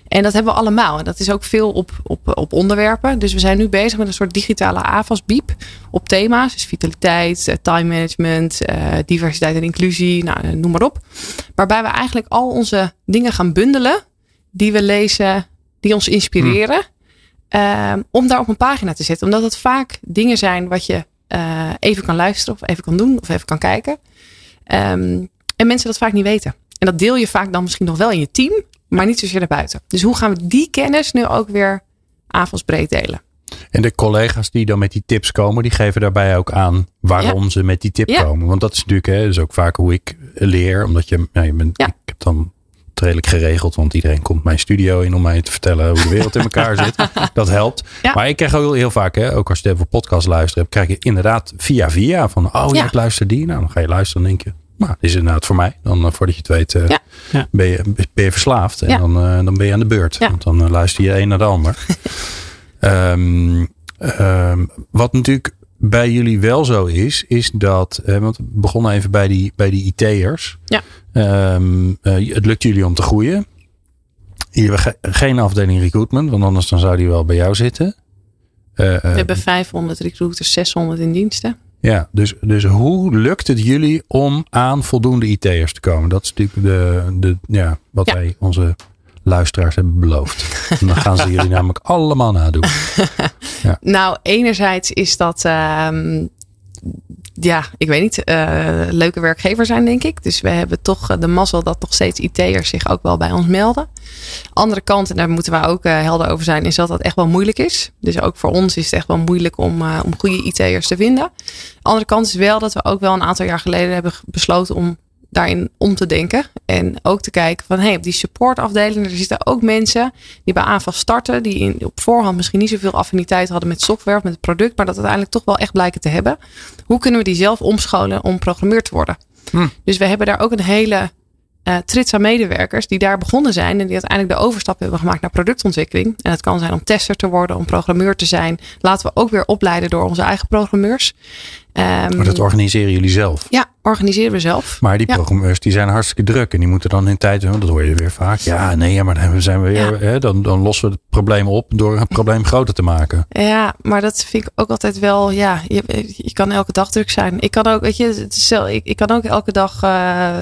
En dat hebben we allemaal. En dat is ook veel op, op, op onderwerpen. Dus we zijn nu bezig met een soort digitale AVAS-biep op thema's. Dus vitaliteit, eh, time management, uh, diversiteit en inclusie, nou, eh, noem maar op. Waarbij we eigenlijk al onze dingen gaan bundelen die we lezen, die ons inspireren. Hmm. om daar op een pagina te zetten. Omdat het vaak dingen zijn wat je even kan luisteren of even kan doen of even kan kijken. Um, en mensen dat vaak niet weten. En dat deel je vaak dan misschien nog wel in je team, maar niet zozeer naar buiten. Dus hoe gaan we die kennis nu ook weer avondsbreed delen? En de collega's die dan met die tips komen, die geven daarbij ook aan waarom ze met die tip komen. Want dat is natuurlijk, hè, dus ook vaak hoe ik leer. Omdat je, ja, je bent, ik heb dan het redelijk geregeld, want iedereen komt mijn studio in om mij te vertellen hoe de wereld in elkaar zit. Dat helpt. Maar ik krijg ook heel, heel vaak, hè, ook als je even podcast luistert, krijg je inderdaad via via van, oh ja, ik luister die. Nou, dan ga je luisteren en denk je, nou, dat is inderdaad voor mij. Dan uh, voordat je het weet, uh, ja. Ben, je, ben je verslaafd. En dan, uh, dan ben je aan de beurt. Want dan luister je een naar de ander. um, um, wat natuurlijk bij jullie wel zo is, is dat, want we begonnen even bij die, bij die IT'ers. Ja. Um, het lukt jullie om te groeien. Je hebt geen afdeling recruitment, want anders dan zou die wel bij jou zitten. we hebben 500 recruiters, 600 in diensten. Ja, dus, dus hoe lukt het jullie om aan voldoende IT'ers te komen? Dat is natuurlijk de, de, ja, wat ja. wij onze luisteraars hebben beloofd. En dan gaan ze jullie namelijk allemaal nadoen. Ja. Nou, enerzijds is dat um, ja, ik weet niet, uh, leuke werkgever zijn, denk ik. Dus we hebben toch de mazzel dat nog steeds IT'ers zich ook wel bij ons melden. Andere kant, en daar moeten we ook uh, helder over zijn, is dat dat echt wel moeilijk is. Dus ook voor ons is het echt wel moeilijk om, om goede IT'ers te vinden. Andere kant is wel dat we ook wel een aantal jaar geleden hebben besloten om daarin om te denken. En ook te kijken van hey, op die supportafdeling, er zitten ook mensen die bij aanval starten, die in, op voorhand misschien niet zoveel affiniteit hadden met software, met het product, maar dat uiteindelijk toch wel echt blijken te hebben. Hoe kunnen we die zelf omscholen om programmeur te worden? Hm. Dus we hebben daar ook een hele uh, trits aan medewerkers die daar begonnen zijn en die uiteindelijk de overstap hebben gemaakt naar productontwikkeling. En het kan zijn om tester te worden, om programmeur te zijn. Laten we ook weer opleiden door onze eigen programmeurs. Um, maar dat organiseren jullie zelf? Ja, organiseren we zelf. Maar die programmeurs die zijn hartstikke druk en die moeten dan in tijd, dat hoor je weer vaak. Ja, nee, maar dan zijn we weer, ja. hè, dan, dan lossen we het probleem op door het probleem groter te maken. Ja, maar dat vind ik ook altijd wel, ja, je, je kan elke dag druk zijn. Ik kan ook, weet je, ik, ik kan ook elke dag uh,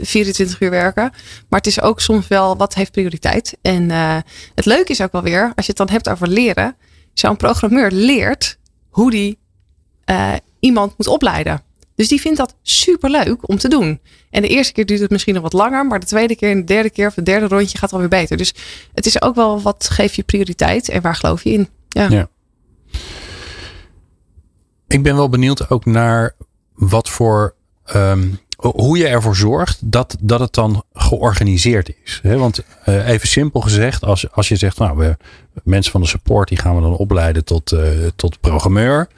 24 uur werken. Maar het is ook soms wel, wat heeft prioriteit? En uh, het leuke is ook wel weer, als je het dan hebt over leren. Zo'n programmeur leert hoe die uh, iemand moet opleiden. Dus die vindt dat super leuk om te doen. En de eerste keer duurt het misschien nog wat langer, maar de tweede keer en de derde keer of het derde rondje gaat alweer beter. Dus het is ook wel wat geef je prioriteit en waar geloof je in? Ja. ja. Ik ben wel benieuwd ook naar wat voor um, hoe je ervoor zorgt dat, dat het dan georganiseerd is. Want uh, even simpel gezegd, als, als je zegt, nou, we, mensen van de support die gaan we dan opleiden tot, uh, tot programmeur.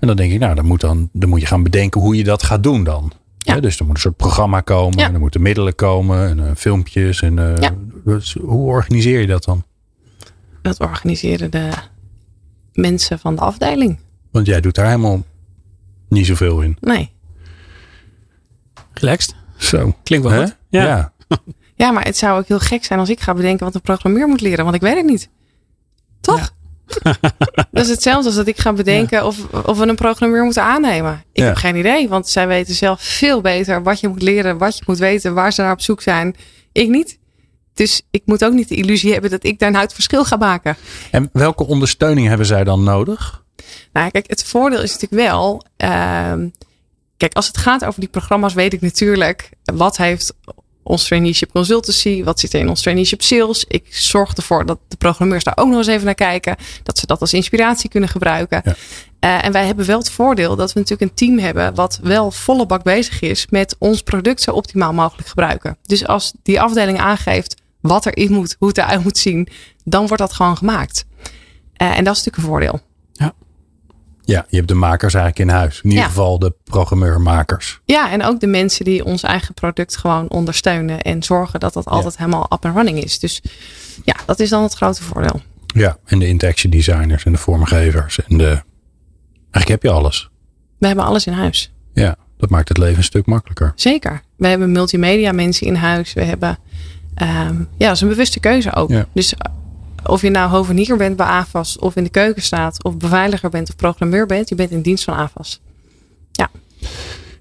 En dan denk ik, nou, dan moet, dan, dan moet je gaan bedenken hoe je dat gaat doen dan. Ja. dus er moet een soort programma komen, ja. en er moeten middelen komen, en uh, filmpjes. En, ja. dus hoe organiseer je dat dan? Dat organiseren de mensen van de afdeling. Want jij doet daar helemaal niet zoveel in. Nee. Relaxed. Zo. Klinkt wel goed. Ja. ja. Ja. maar het zou ook heel gek zijn als ik ga bedenken wat een programmeur moet leren, want ik weet het niet. Toch? Ja. dat is hetzelfde als dat ik ga bedenken ja. of, of we een programmeur moeten aannemen. Ik heb geen idee, want zij weten zelf veel beter wat je moet leren, wat je moet weten, waar ze naar op zoek zijn. Ik niet. Dus ik moet ook niet de illusie hebben dat ik daar nou het verschil ga maken. En welke ondersteuning hebben zij dan nodig? Nou, kijk, het voordeel is natuurlijk wel. Uh, Kijk, als het gaat over die programma's, weet ik natuurlijk wat heeft ons traineeship consultancy? Wat zit er in ons traineeship sales? Ik zorg ervoor dat de programmeurs daar ook nog eens even naar kijken. Dat ze dat als inspiratie kunnen gebruiken. Ja. Uh, en wij hebben wel het voordeel dat we natuurlijk een team hebben wat wel volle bak bezig is met ons product zo optimaal mogelijk gebruiken. Dus als die afdeling aangeeft wat erin moet, hoe het eruit moet zien, dan wordt dat gewoon gemaakt. Uh, en dat is natuurlijk een voordeel. Ja, je hebt de makers eigenlijk in huis. In ieder Ja. geval de programmeurmakers. Ja, en ook de mensen die ons eigen product gewoon ondersteunen en zorgen dat dat altijd helemaal up and running is. Dus ja, dat is dan het grote voordeel. Ja, en de interaction designers en de vormgevers. En de... Eigenlijk heb je alles. We hebben alles in huis. Ja, dat maakt het leven een stuk makkelijker. Zeker. We hebben multimedia mensen in huis. We hebben, ehm, ja, dat is een bewuste keuze ook. Ja. Dus of je nou hovenier bent bij AFAS, of in de keuken staat, of beveiliger bent of programmeur bent, je bent in dienst van AFAS.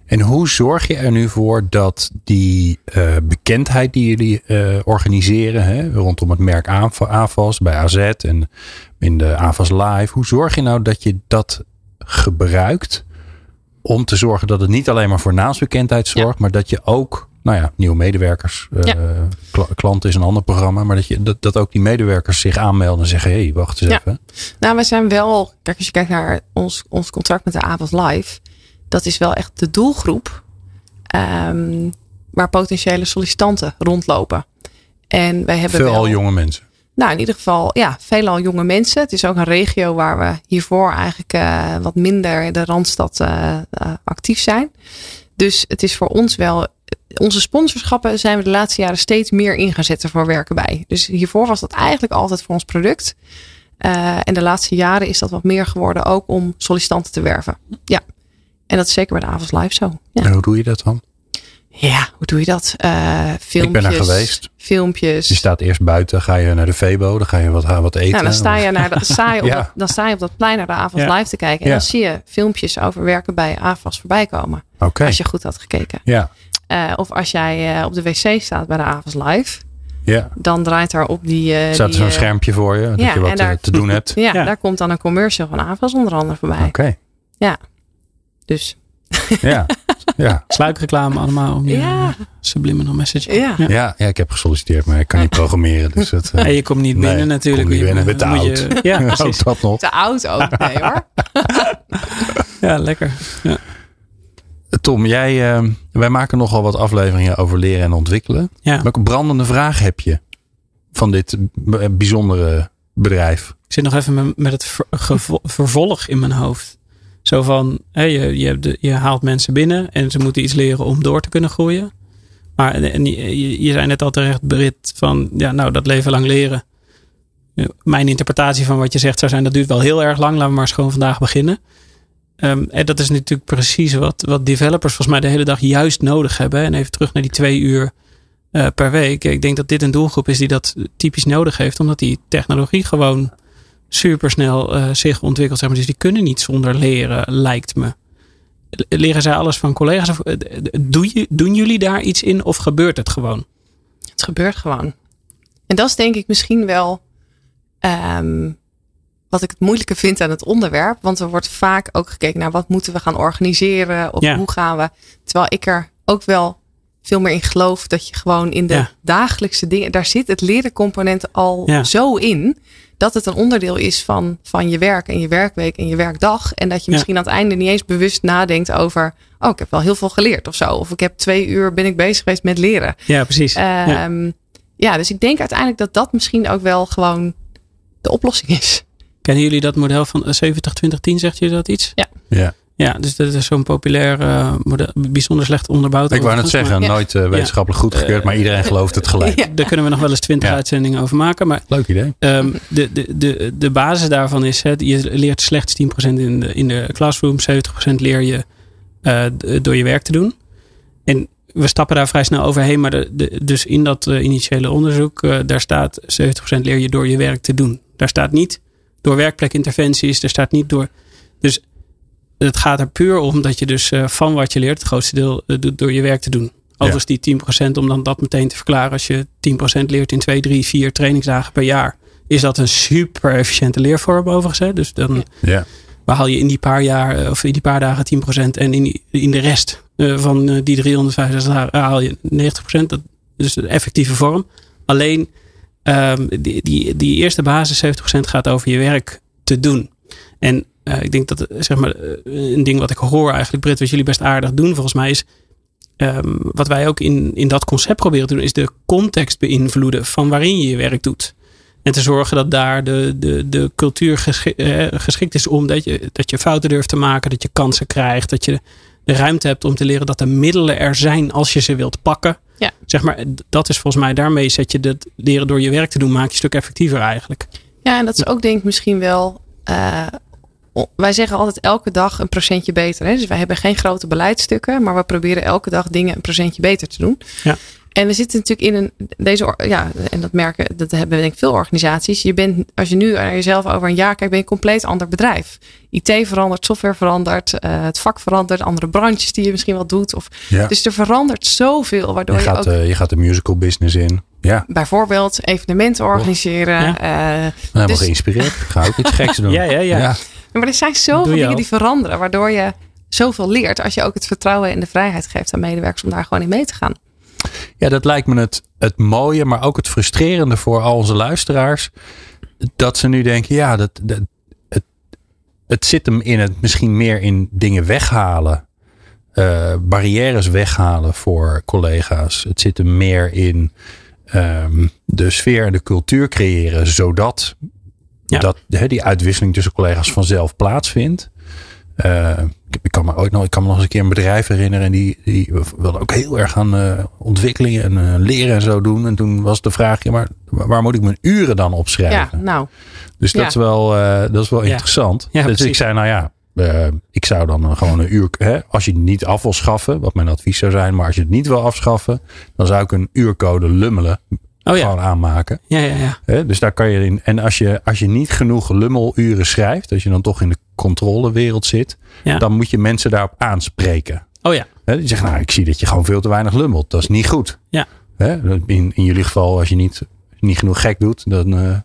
En hoe zorg je er nu voor dat die eh, bekendheid die jullie eh, organiseren hè, rondom het merk AVAS bij AZ en in de AVAS Live, hoe zorg je nou dat je dat gebruikt om te zorgen dat het niet alleen maar voor naamsbekendheid zorgt, maar dat je ook, nou ja, nieuwe medewerkers, eh Ja. kla- klant is een ander programma, maar dat, je, dat, dat ook die medewerkers zich aanmelden en zeggen, hé, hey, wacht eens Ja. even. Nou, we zijn wel, kijk, als je kijkt naar ons, ons contract met de AFAS Live, dat is wel echt de doelgroep ehm, waar potentiële sollicitanten rondlopen. En wij hebben Veelal wel, jonge mensen. Nou, in ieder geval, ja, veelal jonge mensen. Het is ook een regio waar we hiervoor eigenlijk eh, wat minder in de Randstad eh, actief zijn. Dus het is voor ons wel. Onze sponsorschappen zijn we de laatste jaren steeds meer in gaan zetten voor werken bij. Dus hiervoor was dat eigenlijk altijd voor ons product. Eh, en de laatste jaren is dat wat meer geworden ook om sollicitanten te werven. Ja. En dat is zeker bij de Avonds Live zo. Ja, En hoe doe je dat dan? ja hoe doe je dat? Eh filmpjes. Ik ben er geweest. Filmpjes. Je staat eerst buiten, ga je naar de Febo, dan ga je wat, wat eten. Nou, dan sta je, naar de, sta je, op, Ja. dat, dan sta je op dat plein naar de Avonds Ja. Live te kijken. En Ja. dan zie je filmpjes over werken bij AFAS voorbij komen. Als je goed had gekeken. Ja, Eh, of als jij eh, op de wc staat bij de Avonds Live. ja. Dan draait daar op die... eh, Staat er zo'n schermpje voor je, dat ja, je wat daar- te doen hebt. Ja, Ja. daar komt dan een commercial van AFAS onder andere voorbij. Oké, Dus ja. ja. Sluikreclame allemaal om je Ja. subliminal message. Ja. Ja, ja, ik heb gesolliciteerd, maar ik kan niet programmeren. Dus eh, En je komt niet Nee, binnen natuurlijk. kom niet Je binnen, moet- ben te moet je- oud. Ja, ook precies. dat nog. te oud ook. Nee hoor. Ja, lekker. Ja. Tom, jij, eh, wij maken nogal wat afleveringen over leren en ontwikkelen. Ja. Welke brandende vraag heb je van dit b- bijzondere bedrijf? Ik zit nog even met, het ver- vervolg in mijn hoofd. Zo van, hè, je, je, hebt de- je haalt mensen binnen en ze moeten iets leren om door te kunnen groeien. Maar en, je, je- zei net al terecht, Brit, van ja, nou, dat leven lang leren. Ja, Mijn interpretatie van wat je zegt zou zijn, dat duurt wel heel erg lang. Laten we maar eens gewoon vandaag beginnen. Ehm, en dat is natuurlijk precies wat, wat developers volgens mij de hele dag juist nodig hebben. En even terug naar die twee uur eh, per week. Ik denk dat dit een doelgroep is die dat typisch nodig heeft. Omdat die technologie gewoon supersnel eh zich ontwikkelt. Zeg maar. Dus die kunnen niet zonder leren, lijkt me. Leren zij alles van collega's? Of, eh, doe je, doen jullie daar iets in of gebeurt het gewoon? Het gebeurt gewoon. En dat is denk ik misschien wel ehm, wat ik het moeilijke vind aan het onderwerp. Want er wordt vaak ook gekeken naar wat moeten we gaan organiseren of Ja. hoe gaan we. Terwijl ik er ook wel veel meer in geloof dat je gewoon in de Ja. dagelijkse dingen, daar zit het leren component al Ja. zo in. Dat het een onderdeel is van, van je werk en je werkweek en je werkdag. En dat je misschien aan het einde niet eens bewust nadenkt over. Oh, ik heb wel heel veel geleerd of zo. Of ik heb twee uur ben ik bezig geweest met leren. Ja, precies. ja. Ehm, ja, dus ik denk uiteindelijk dat dat misschien ook wel gewoon de oplossing is. Kennen jullie dat model van eh, 70-20-10? Zegt jullie dat iets? Ja. Ja, dus dat is zo'n populair eh, model. Bijzonder slecht onderbouwd. Ik wou net zeggen, Ja. nooit eh, wetenschappelijk goedgekeurd, maar iedereen gelooft het gelijk. Ja. Daar kunnen we nog wel eens 20 Ja. uitzendingen over maken. Maar Leuk idee. Ehm, de, de, de, de basis daarvan is, hè, je leert slechts 10% in de, in de classroom, 70% leer je eh, door je werk te doen. En we stappen daar vrij snel overheen, maar de, de, dus in dat eh, initiële onderzoek, eh, daar staat 70% leer je door je werk te doen. Daar staat niet door werkplekinterventies, daar staat niet door. Dus het gaat er puur om dat je dus eh, van wat je leert, het grootste deel eh, doet door je werk te doen. Overigens die 10%, om dan dat meteen te verklaren, als je 10% leert in 2, 3, 4 trainingsdagen per jaar, is dat een super efficiënte leervorm overigens. Hè? Dus dan Ja. behaal je in die paar jaar eh, of in die paar dagen 10% en in, die- in de rest van die 365 dagen haal je 90%. Dat, dus een effectieve vorm. Alleen um, die, die, eerste basis, 70% gaat over je werk te doen. En uh, ik denk dat zeg maar, een ding wat ik hoor eigenlijk, Britt, wat jullie best aardig doen volgens mij is. Um, wat wij ook in, in dat concept proberen te doen, is de context beïnvloeden van waarin je je werk doet. En te zorgen dat daar de, de, de cultuur geschikt is om dat je, dat je fouten durft te maken, dat je kansen krijgt, dat je de ruimte hebt om te leren dat de middelen er zijn als je ze wilt pakken. Ja. Zeg maar, dat is volgens mij, daarmee zet je het leren door je werk te doen, maak je een stuk effectiever eigenlijk. Ja, en dat is ook denk ik misschien wel. Uh, wij zeggen altijd elke dag een procentje beter. Hè? Dus wij hebben geen grote beleidsstukken, maar we proberen elke dag dingen een procentje beter te doen. Ja. En we zitten natuurlijk in een, deze, ja, en dat merken, dat hebben denk ik veel organisaties. Je bent, als je nu naar jezelf over een jaar kijkt, ben je een compleet ander bedrijf. IT verandert, software verandert, uh, het vak verandert, andere branches die je misschien wel doet. Of, Ja. Dus er verandert zoveel, waardoor Je je, gaat, ook eh, je gaat de musical business in. Ja, bijvoorbeeld evenementen organiseren. Ja. eh, helemaal Dus- geïnspireerd. Ga ook iets geks doen. Ja, ja, ja. maar er zijn zoveel dingen al. die veranderen, waardoor je zoveel leert als je ook het vertrouwen en de vrijheid geeft aan medewerkers om daar gewoon in mee te gaan. Ja, dat lijkt me het, het mooie, maar ook het frustrerende voor al onze luisteraars. Dat ze nu denken, ja, dat, dat, het, het zit hem in het misschien meer in dingen weghalen. eh, barrières weghalen voor collega's. Het zit hem meer in ehm, de sfeer en de cultuur creëren, zodat Ja. dat, die uitwisseling tussen collega's vanzelf plaatsvindt. Eh, ik, ik kan me ooit nog, ik kan me nog eens een keer een bedrijf herinneren. En die, die wilde ook heel erg aan eh, ontwikkeling en eh, leren en zo doen. En toen was de vraag, ja, maar waar moet ik mijn uren dan Ja, opschrijven? nou, dus dat ja. is wel, eh, dat is wel Ja. interessant. Ja, dus ik zei, nou ja, eh, ik zou dan gewoon een uur, hè, als je het niet af wil schaffen, wat mijn advies zou zijn, maar als je het niet wil afschaffen, dan zou ik een uurcode lummelen Oh ja. gewoon aanmaken. Ja, ja, ja. Dus daar kan je in. En als je, als je niet genoeg lummeluren schrijft, als je dan toch in de controlewereld zit, Ja. dan moet je mensen daarop aanspreken. Oh ja. Die zeggen, nou, ik zie dat je gewoon veel te weinig lummelt. Dat is niet goed. Ja. In, in jullie geval, als je niet, niet genoeg gek doet, dan, eh,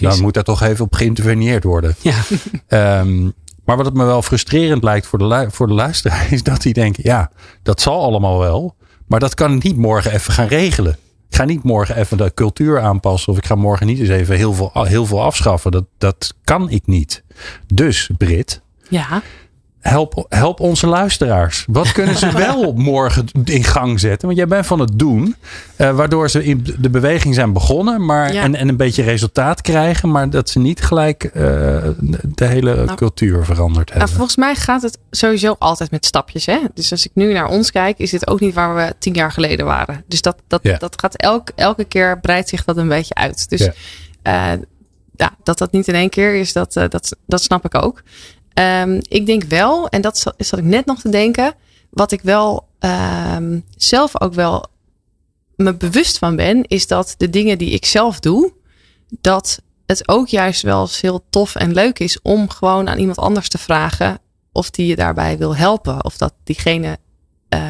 dan, moet daar toch even op geïnterveneerd worden. Ja. Ehm, maar wat het me wel frustrerend lijkt voor de, voor de luisteraar, is dat die denken, ja, dat zal allemaal wel. Maar dat kan niet morgen even gaan regelen. Ik ga niet morgen even de cultuur aanpassen. Of ik ga morgen niet eens even heel veel, heel veel afschaffen. Dat, dat kan ik niet. Dus, Brit, ja. Help, help onze luisteraars. Wat kunnen ze wel morgen in gang zetten? Want jij bent van het doen. eh, waardoor ze in de beweging zijn begonnen. Maar, Ja. en, en een beetje resultaat krijgen. Maar dat ze niet gelijk eh, de hele Nou, cultuur veranderd hebben. Nou, volgens mij gaat het sowieso altijd met stapjes. Hè? Dus als ik nu naar ons kijk, is dit ook niet waar we tien jaar geleden waren. Dus dat, dat, Ja. dat gaat elk, elke keer breidt zich dat een beetje uit. Dus Ja. eh, ja, dat dat niet in één keer is, dat, dat, dat snap ik ook. Ehm, ik denk wel, en dat zat, zat ik net nog te denken, wat ik wel ehm, zelf ook wel me bewust van ben, is dat de dingen die ik zelf doe, dat het ook juist wel eens heel tof en leuk is om gewoon aan iemand anders te vragen of die je daarbij wil helpen. Of dat diegene eh,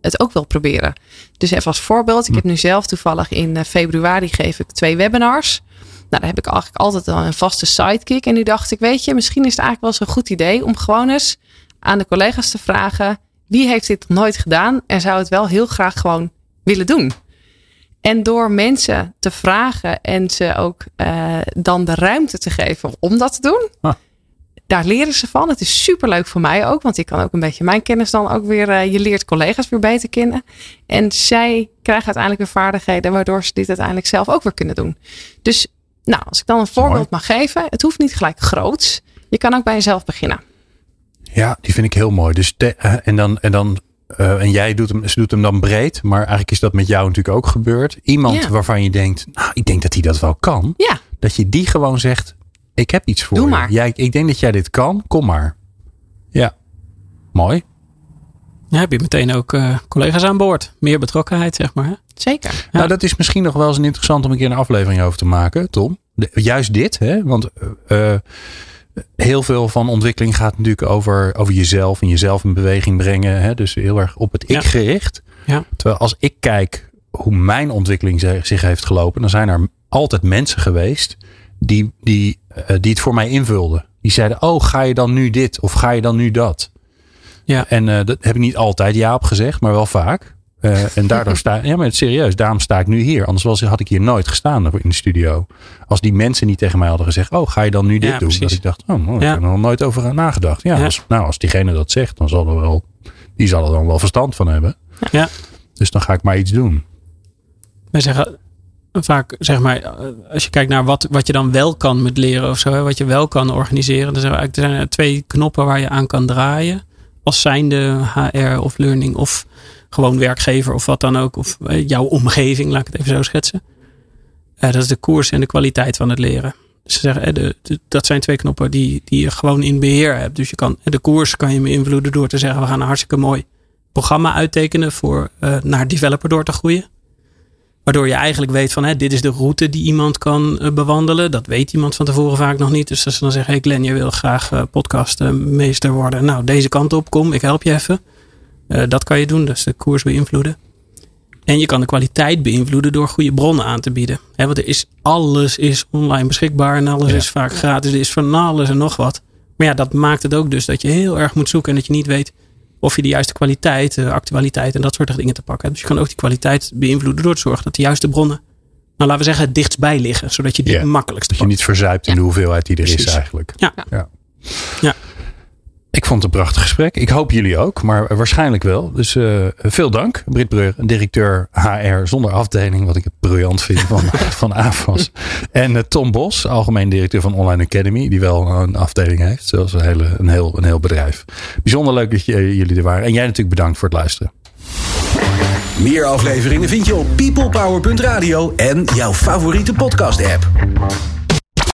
het ook wil proberen. Dus even als voorbeeld, ik heb nu zelf toevallig in eh, februari geef ik twee webinars. Nou, daar heb ik eigenlijk altijd al een vaste sidekick. En nu dacht ik, weet je, misschien is het eigenlijk wel eens een goed idee om gewoon eens aan de collega's te vragen: wie heeft dit nog nooit gedaan en zou het wel heel graag gewoon willen doen? En door mensen te vragen en ze ook eh, dan de ruimte te geven om dat te doen, Ah. daar leren ze van. Het is super leuk voor mij ook, want ik kan ook een beetje mijn kennis dan ook weer. eh, je leert collega's weer beter kennen. En zij krijgen uiteindelijk weer vaardigheden waardoor ze dit uiteindelijk zelf ook weer kunnen doen. Dus, nou, als ik dan een voorbeeld Mooi. mag geven, het hoeft niet gelijk groots. Je kan ook bij jezelf beginnen. Ja, die vind ik heel mooi. Dus en dan, en dan eh, en jij doet hem, ze doet hem dan breed, maar eigenlijk is dat met jou natuurlijk ook gebeurd. Iemand Ja. waarvan je denkt, nou, ik denk dat hij dat wel kan. Ja, Dat je die gewoon zegt, ik heb iets voor Doe je. maar. Jij, ik denk dat jij dit kan, kom maar. Ja, mooi. Ja, heb je meteen ook eh, collega's aan boord. Meer betrokkenheid, zeg maar. hè? zeker. Ja. Nou, dat is misschien nog wel eens een interessant om een keer een aflevering over te maken, Tom. De- juist dit, hè? want eh, eh, heel veel van ontwikkeling gaat natuurlijk over, over jezelf en jezelf in beweging brengen. Hè? Dus heel erg op het ik Ja. gericht. Ja. Terwijl als ik kijk hoe mijn ontwikkeling zich- heeft gelopen, dan zijn er altijd mensen geweest die, die, die het voor mij invulden. Die zeiden, oh, ga je dan nu dit of ga je dan nu dat? Ja. En eh, dat heb ik niet altijd ja op gezegd, maar wel vaak. Uh, en daardoor sta ja, maar het serieus, daarom sta ik nu hier. Anders was, had ik hier nooit gestaan in de studio. Als die mensen niet tegen mij hadden gezegd: Oh, ga je dan nu dit doen? Precies. Dat ik dacht: Oh, ik heb er nog nooit over nagedacht. Ja, Als, nou, als diegene dat zegt, dan zal er wel, die zal er dan wel verstand van hebben. Ja. Dus dan ga ik maar iets doen. Wij zeggen vaak, zeg maar, als je kijkt naar wat, wat je dan wel kan met leren of zo, hè, wat je wel kan organiseren. Dan zijn er, er zijn twee knoppen waar je aan kan draaien. Als zijnde HR of learning of gewoon werkgever of wat dan ook. Of eh, jouw omgeving, laat ik het even zo schetsen. Uh, dat is de koers en de kwaliteit van het leren. Dus ze zeggen, de, dat zijn twee knoppen die, die je gewoon in beheer hebt. Dus je kan, de koers kan je beïnvloeden door te zeggen, we gaan een hartstikke mooi programma uittekenen voor naar developer door te groeien. Waardoor je eigenlijk weet van hè, dit is de route die iemand kan uh, bewandelen. Dat weet iemand van tevoren vaak nog niet. Dus als ze dan zeggen, hey Glenn, je wil graag uh, podcastmeester worden. Nou, deze kant op, kom, ik help je even. Uh, dat kan je doen, dus de koers beïnvloeden. En je kan de kwaliteit beïnvloeden door goede bronnen aan te bieden. He, want er is, alles is online beschikbaar en alles ja. is vaak gratis. Er is van alles en nog wat. Maar ja, dat maakt het ook dus dat je heel erg moet zoeken en dat je niet weet of je de juiste kwaliteit, de actualiteit en dat soort dingen te pakken hebt. Dus je kan ook die kwaliteit beïnvloeden door te zorgen dat de juiste bronnen, nou laten we zeggen, het dichtstbij liggen. Zodat je die ja, makkelijkst Dat je niet verzuipt in de hoeveelheid die er Precies. is eigenlijk. Ja. ja. ja. Ik vond het een prachtig gesprek. Ik hoop jullie ook, maar waarschijnlijk wel. Dus uh, veel dank, Brit Breur, directeur HR zonder afdeling, wat ik briljant vind van, van AFAS. En uh, Tom Bos, algemeen directeur van Online Academy, die wel een afdeling heeft, zoals een, hele, een, heel, een heel bedrijf. Bijzonder leuk dat je, jullie er waren. En jij natuurlijk bedankt voor het luisteren. Meer afleveringen vind je op peoplepower.radio en jouw favoriete podcast app.